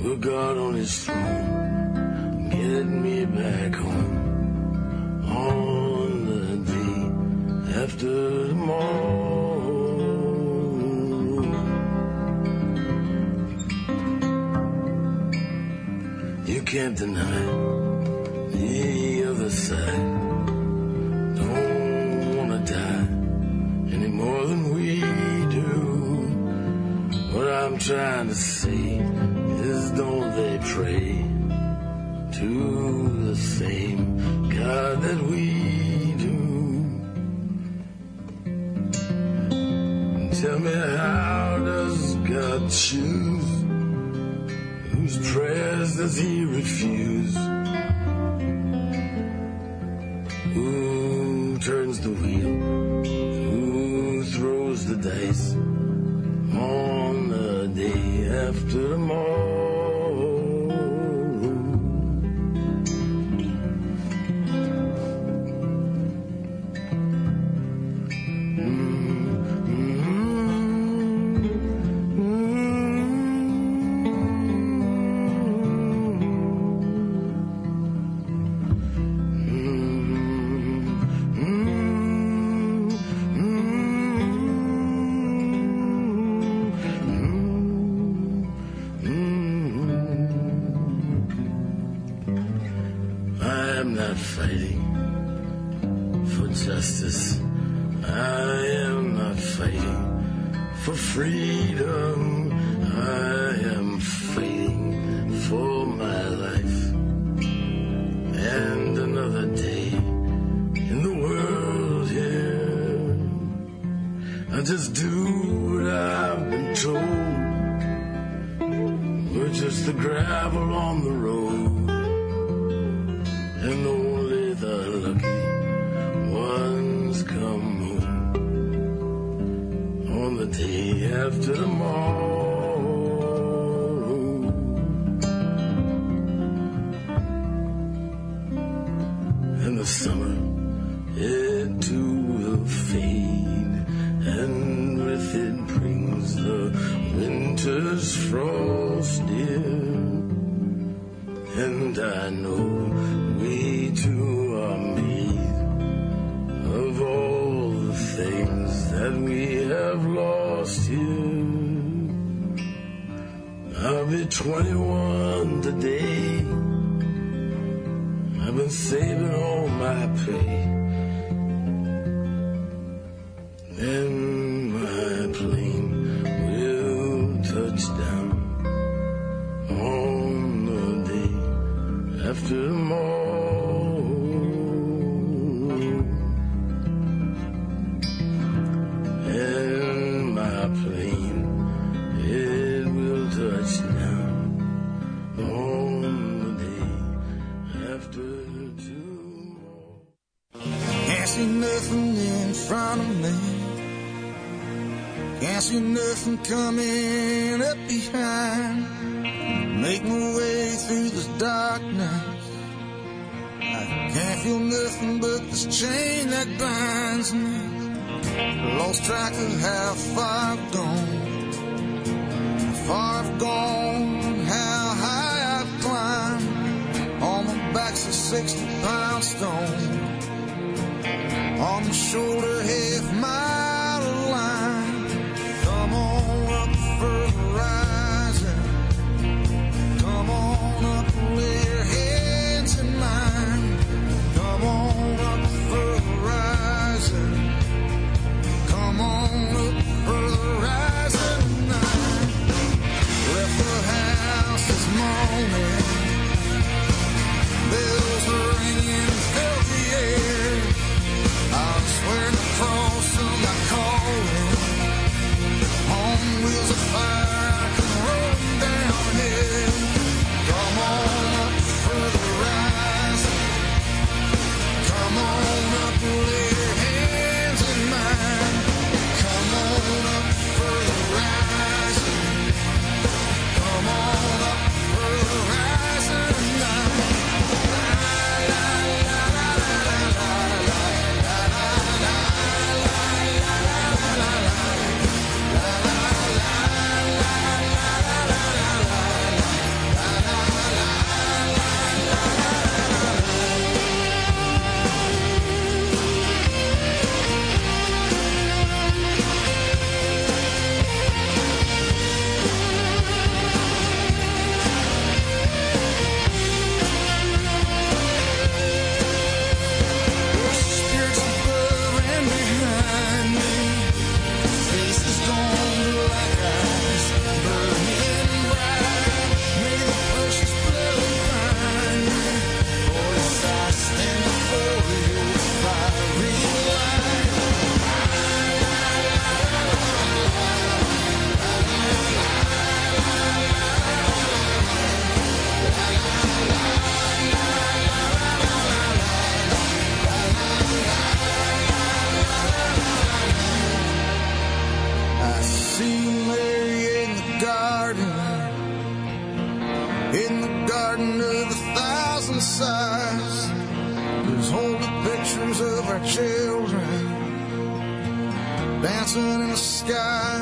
Speaker 8: With God on his throne, getting me back home on the day after tomorrow. You can't deny the other side. Don't wanna die any more than we do. What I'm trying to is don't they pray to the same God that we do? Tell me how does God choose? Whose prayers does he refuse? I've been saving all my pay. And
Speaker 9: from coming up behind. Make my way through this darkness. I can't feel nothing but this chain that binds me. Lost track of how far I've gone. How far I've gone, how high I've climbed. On my back's a 60 pound stone. On my shoulder, half sun in the sky.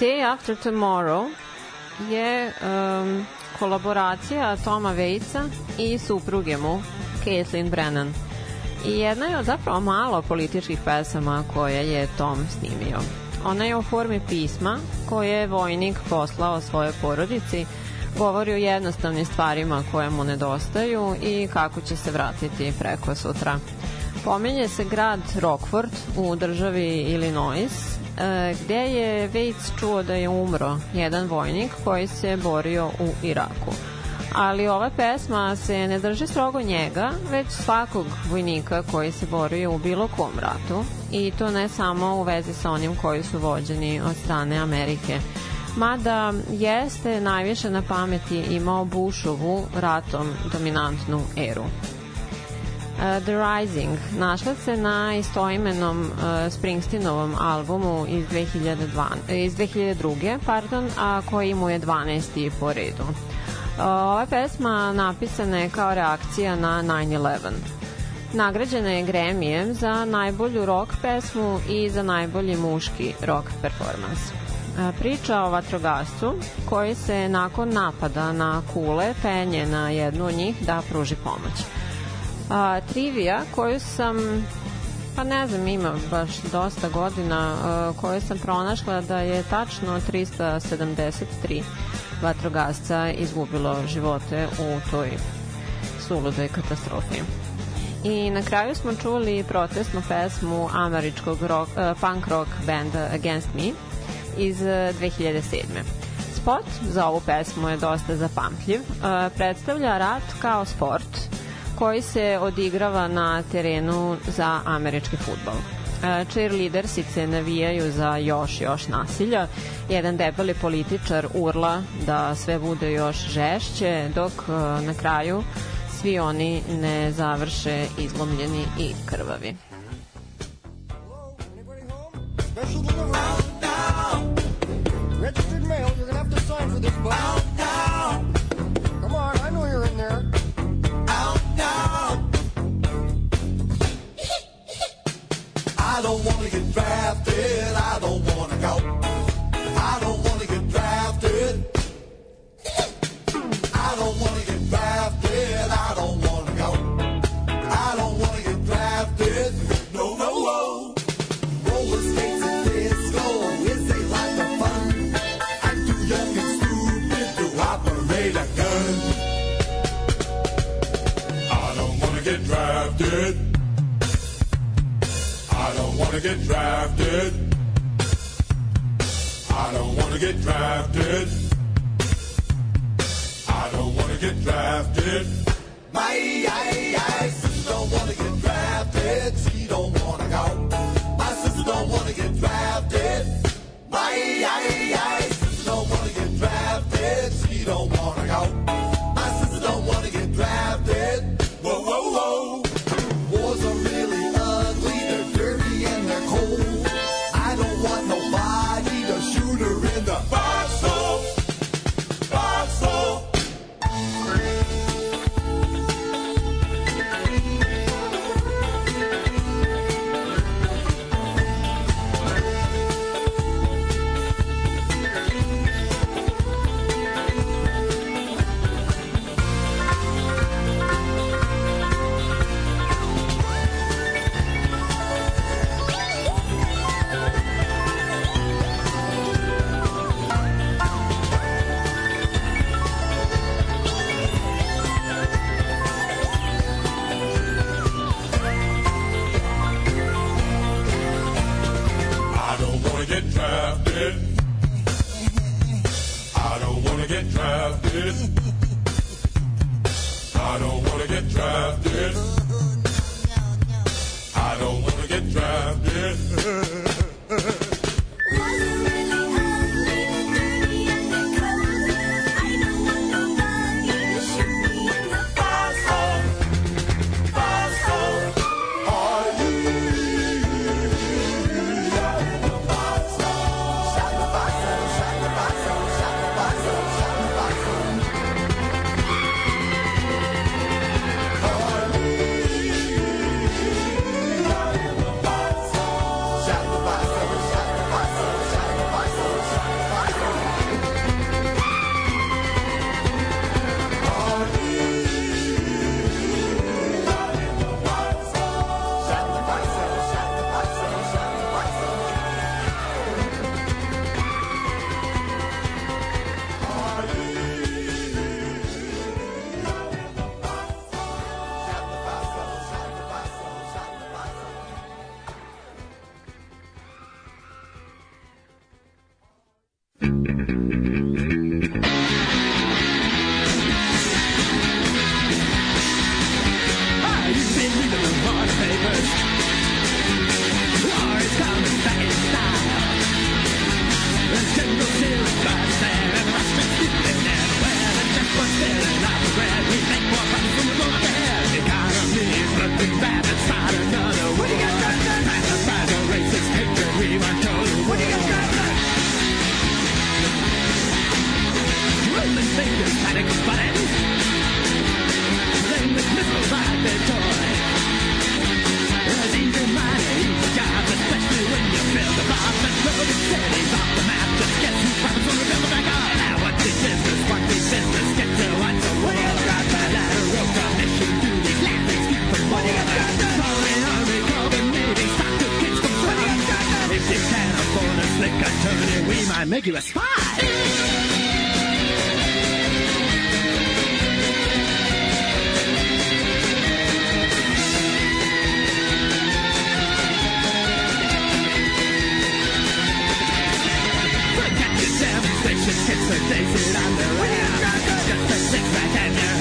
Speaker 3: Day After Tomorrow je um, kolaboracija Toma Vejca i supruge mu, Caitlin Brennan. I jedna je od zapravo malo političkih pesama koje je Tom snimio. Ona je u formi pisma koje je vojnik poslao svojoj porodici, govori o jednostavnim stvarima koje mu nedostaju i kako će se vratiti preko sutra. Pominje se grad Rockford u državi Illinois gde je Vejc čuo da je umro jedan vojnik koji se borio u Iraku. Ali ova pesma se ne drži strogo njega, već svakog vojnika koji se borio u bilo kom ratu i to ne samo u vezi sa onim koji su vođeni od strane Amerike mada jeste najviše na pameti imao Bushovu ratom dominantnu eru. Uh, The Rising našla se na istoimenom uh, Springsteenovom albumu iz 2002, iz 2002. Pardon, a koji mu je 12. po redu. Uh, ova pesma napisana je kao reakcija na 9-11. Nagrađena je Gremijem za najbolju rock pesmu i za najbolji muški rock performans. Uh, priča o vatrogascu koji se nakon napada na kule penje na jednu od njih da pruži pomoć a, trivija koju sam pa ne znam, ima baš dosta godina uh, koju sam pronašla da je tačno 373 vatrogasca izgubilo živote u toj suludoj katastrofi. I na kraju smo čuli protestnu pesmu američkog rock, uh, punk rock benda Against Me iz 2007. Spot za ovu pesmu je dosta zapamtljiv. Uh, predstavlja rat kao sport koji se odigrava na terenu za američki futbol. E, cheerleadersice navijaju za još još nasilja. Jedan debeli političar urla da sve bude još žešće, dok e, na kraju svi oni ne završe izlomljeni i krvavi.
Speaker 10: Registered mail. You're gonna have to sign for this. I
Speaker 11: don't wanna get drafted. I don't wanna go. I don't wanna get drafted. I don't wanna get drafted. I don't wanna go. I don't wanna get drafted. No, no, no. Roller skates and disco is a lot of fun. I'm too young and stupid to operate a gun. I don't wanna get drafted. I don't wanna get drafted. I don't wanna get drafted. I don't wanna get drafted. My I, sister don't wanna get drafted. She don't wanna go. My sister don't wanna get drafted. My sister don't wanna get drafted. She don't wanna go.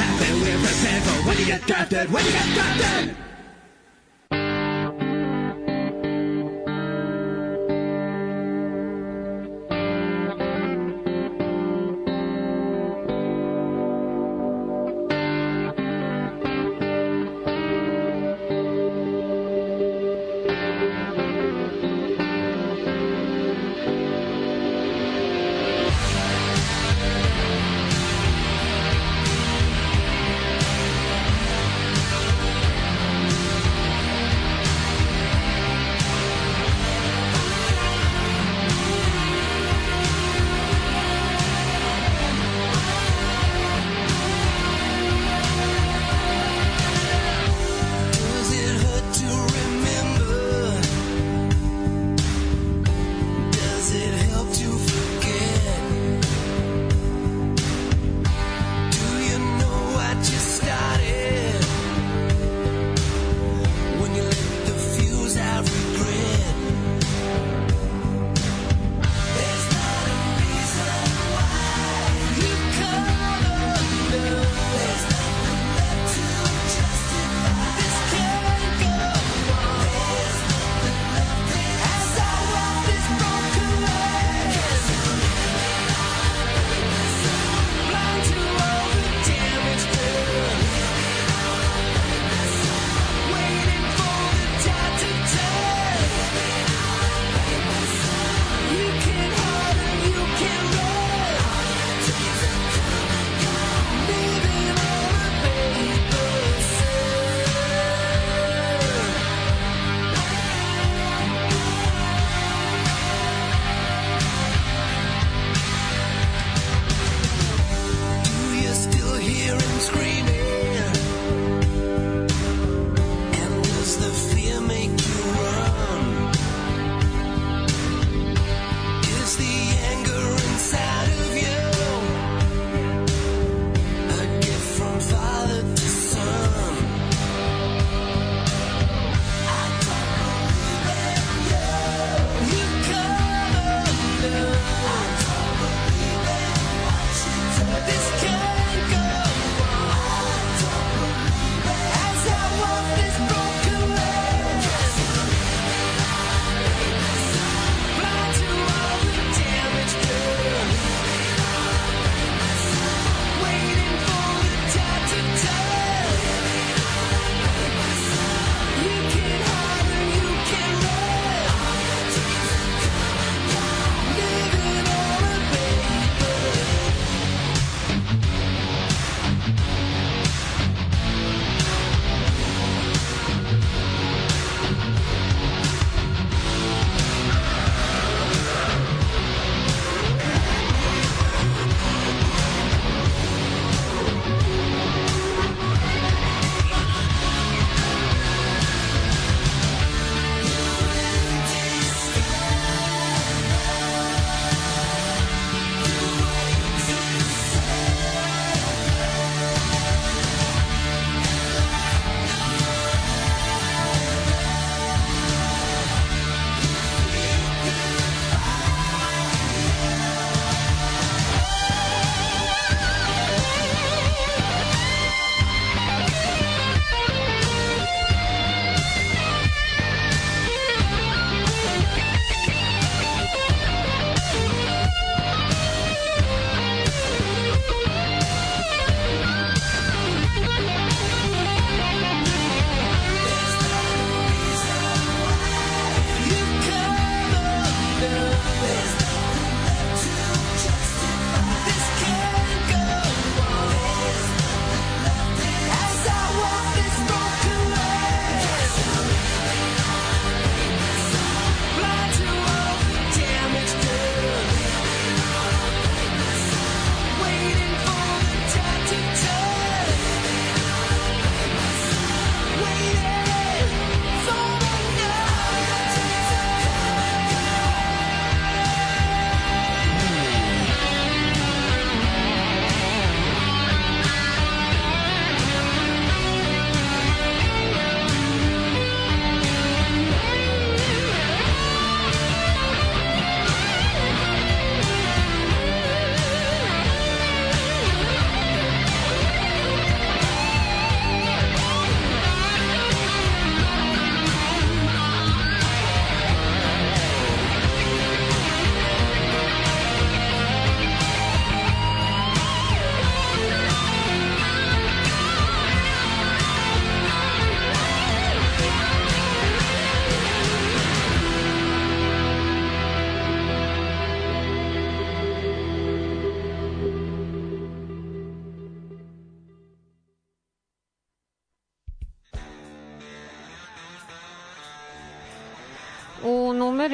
Speaker 12: Happy. We're prepared for when you get drafted. When you get drafted.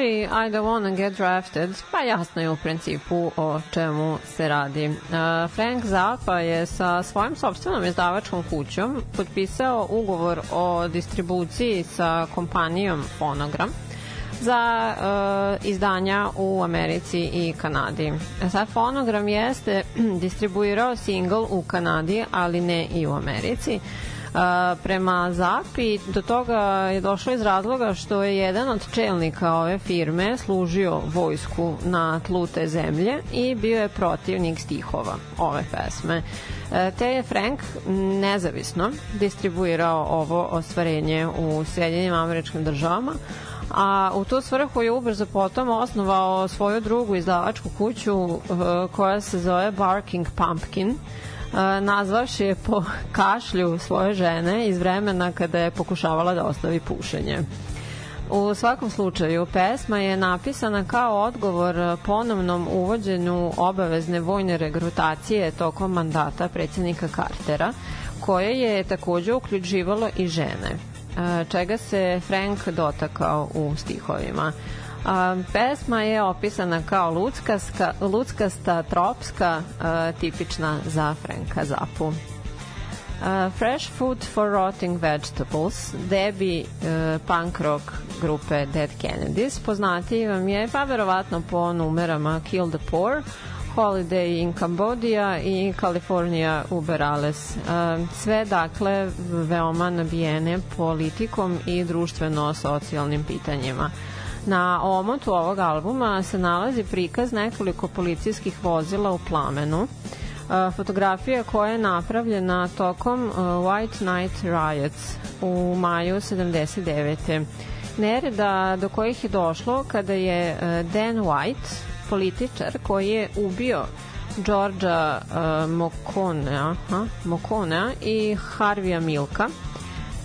Speaker 3: Numeri I don't wanna get drafted, pa jasno je u principu o čemu se radi. Uh, Frank Zappa je sa svojim sobstvenom izdavačkom kućom potpisao ugovor o distribuciji sa kompanijom Phonogram za uh, izdanja u Americi i Kanadi. Sad Phonogram jeste distribuirao single u Kanadi, ali ne i u Americi. Prema Zapi do toga je došlo iz razloga što je jedan od čelnika ove firme služio vojsku na tlu te zemlje i bio je protivnik stihova ove pesme. Uh, te je Frank nezavisno distribuirao ovo ostvarenje u Sjedinjenim američkim državama, a u tu svrhu je ubrzo potom osnovao svoju drugu izdavačku kuću uh, koja se zove Barking Pumpkin, nazvavši je po kašlju svoje žene iz vremena kada je pokušavala da ostavi pušenje. U svakom slučaju, pesma je napisana kao odgovor ponovnom uvođenju obavezne vojne regrutacije tokom mandata predsjednika Cartera, koje je takođe uključivalo i žene čega se Frank dotakao u stihovima. A, pesma je opisana kao luckaska, luckasta, tropska, a, tipična za Franka Zapu. Uh, Fresh Food for Rotting Vegetables, debi uh, punk rock grupe Dead Kennedys, poznati vam je pa verovatno po numerama Kill the Poor, Holiday in Cambodia i California Uberales. Sve, dakle, veoma nabijene politikom i društveno-socijalnim pitanjima. Na omotu ovog albuma se nalazi prikaz nekoliko policijskih vozila u plamenu, fotografija koja je napravljena tokom White Night Riots u maju 79. Nereda do kojih je došlo kada je Dan White, političar koji je ubio uh, Mokonea, Mokonea i Harvija Milka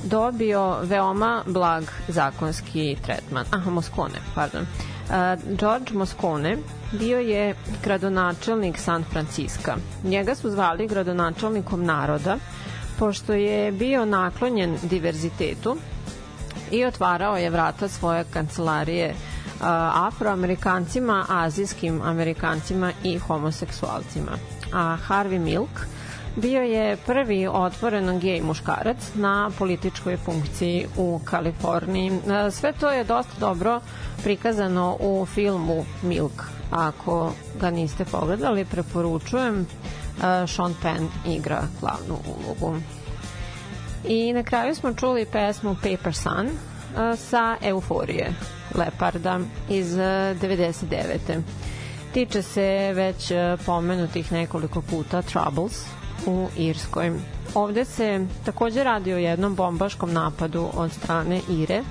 Speaker 3: dobio veoma blag zakonski tretman. Aha, Moskone, pardon. Uh, George Moscone bio je gradonačelnik San Franciska. Njega su zvali gradonačelnikom naroda, pošto je bio naklonjen diverzitetu i otvarao je vrata svoje kancelarije afroamerikancima, azijskim amerikancima i homoseksualcima. A Harvey Milk bio je prvi otvoreno gej muškarac na političkoj funkciji u Kaliforniji. Sve to je dosta dobro prikazano u filmu Milk. Ako ga niste pogledali, preporučujem. Sean Penn igra glavnu ulogu. I na kraju smo čuli pesmu Paper Sun sa Euforije Leparda iz 99. E, Tiče se već e, pomenutih nekoliko puta Troubles u Irskoj. Ovde se takođe radi o jednom bombaškom napadu od strane Ire,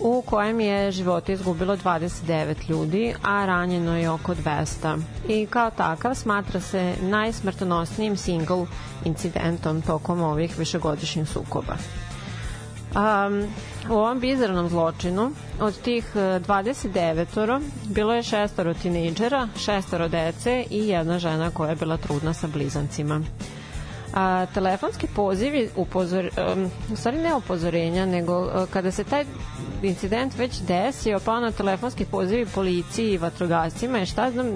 Speaker 3: u kojem je živote izgubilo 29 ljudi, a ranjeno je oko 200. I kao takav smatra se najsmrtonosnijim single incidentom tokom ovih višegodišnjih sukoba. Um, u ovom bizarnom zločinu od tih 29 e, bilo je šestoro tinejdžera, šestoro dece i jedna žena koja je bila trudna sa blizancima. A, telefonski pozivi upozor, um, u stvari ne upozorenja, nego uh, kada se taj incident već desio, pa ono telefonski pozivi policiji i vatrogascima i šta znam,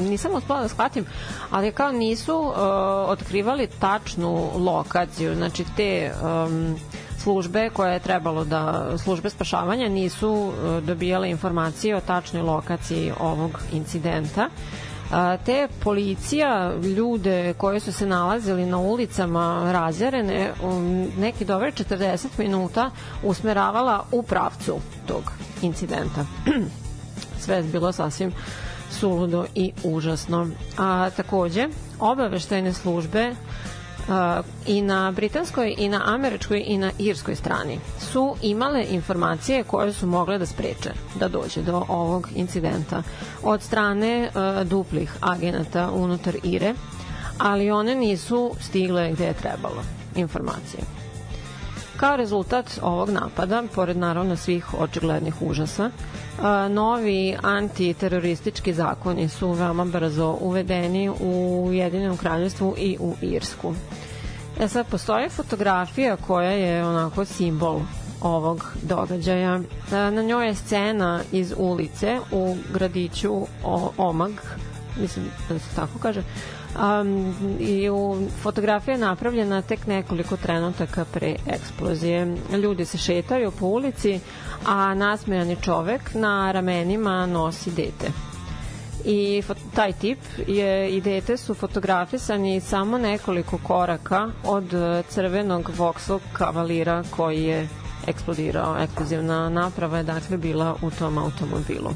Speaker 3: nisam uspela da shvatim, ali kao nisu uh, otkrivali tačnu lokaciju, znači te um, službe koje je trebalo da službe spašavanja nisu uh, dobijale informacije o tačnoj lokaciji ovog incidenta te policija ljude koji su se nalazili na ulicama razjarene um, neki dobre 40 minuta usmeravala u pravcu tog incidenta. Sve je bilo sasvim suludo i užasno. A takođe, obaveštajne službe i na britanskoj i na američkoj i na irskoj strani su imale informacije koje su mogle da spreče da dođe do ovog incidenta od strane uh, duplih agenata unutar Ire, ali one nisu stigle gde je trebalo informacije. Kao rezultat ovog napada, pored naravno svih očiglednih užasa, novi antiteroristički zakoni su veoma brzo uvedeni u Jedinom kraljevstvu i u Irsku. E sad, postoji fotografija koja je onako simbol ovog događaja. E, Na njoj je scena iz ulice u gradiću Omag, mislim da se tako kaže, Um, i u fotografija je napravljena tek nekoliko trenutaka pre eksplozije. Ljudi se šetaju po ulici, a nasmejani čovek na ramenima nosi dete i taj tip je i dete su fotografisani samo nekoliko koraka od e, crvenog Vauxhall kavalira koji je eksplodirao. Eksplozivna naprava je dakle bila u tom automobilu.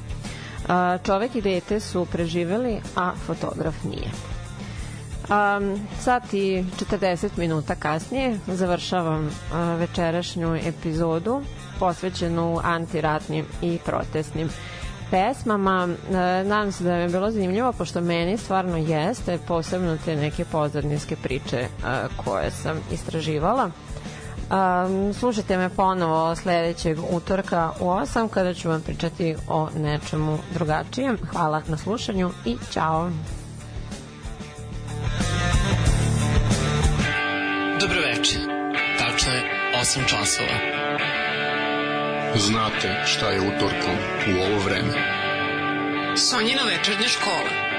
Speaker 3: Čovek i dete su preživeli, a fotograf nije. Um, sat i 40 minuta kasnije završavam uh, večerašnju epizodu posvećenu antiratnim i protestnim pesmama. E, nadam se da vam je bilo zanimljivo, pošto meni stvarno jeste, posebno te neke pozadinske priče e, koje sam istraživala. Um, slušajte me ponovo sledećeg utorka u 8 kada ću vam pričati o nečemu drugačijem. Hvala na slušanju i čao!
Speaker 1: Dobro večer. Tačno je 8 časova.
Speaker 2: Znate šta je utorkom u ovo vreme.
Speaker 1: Sonjina večernja škola.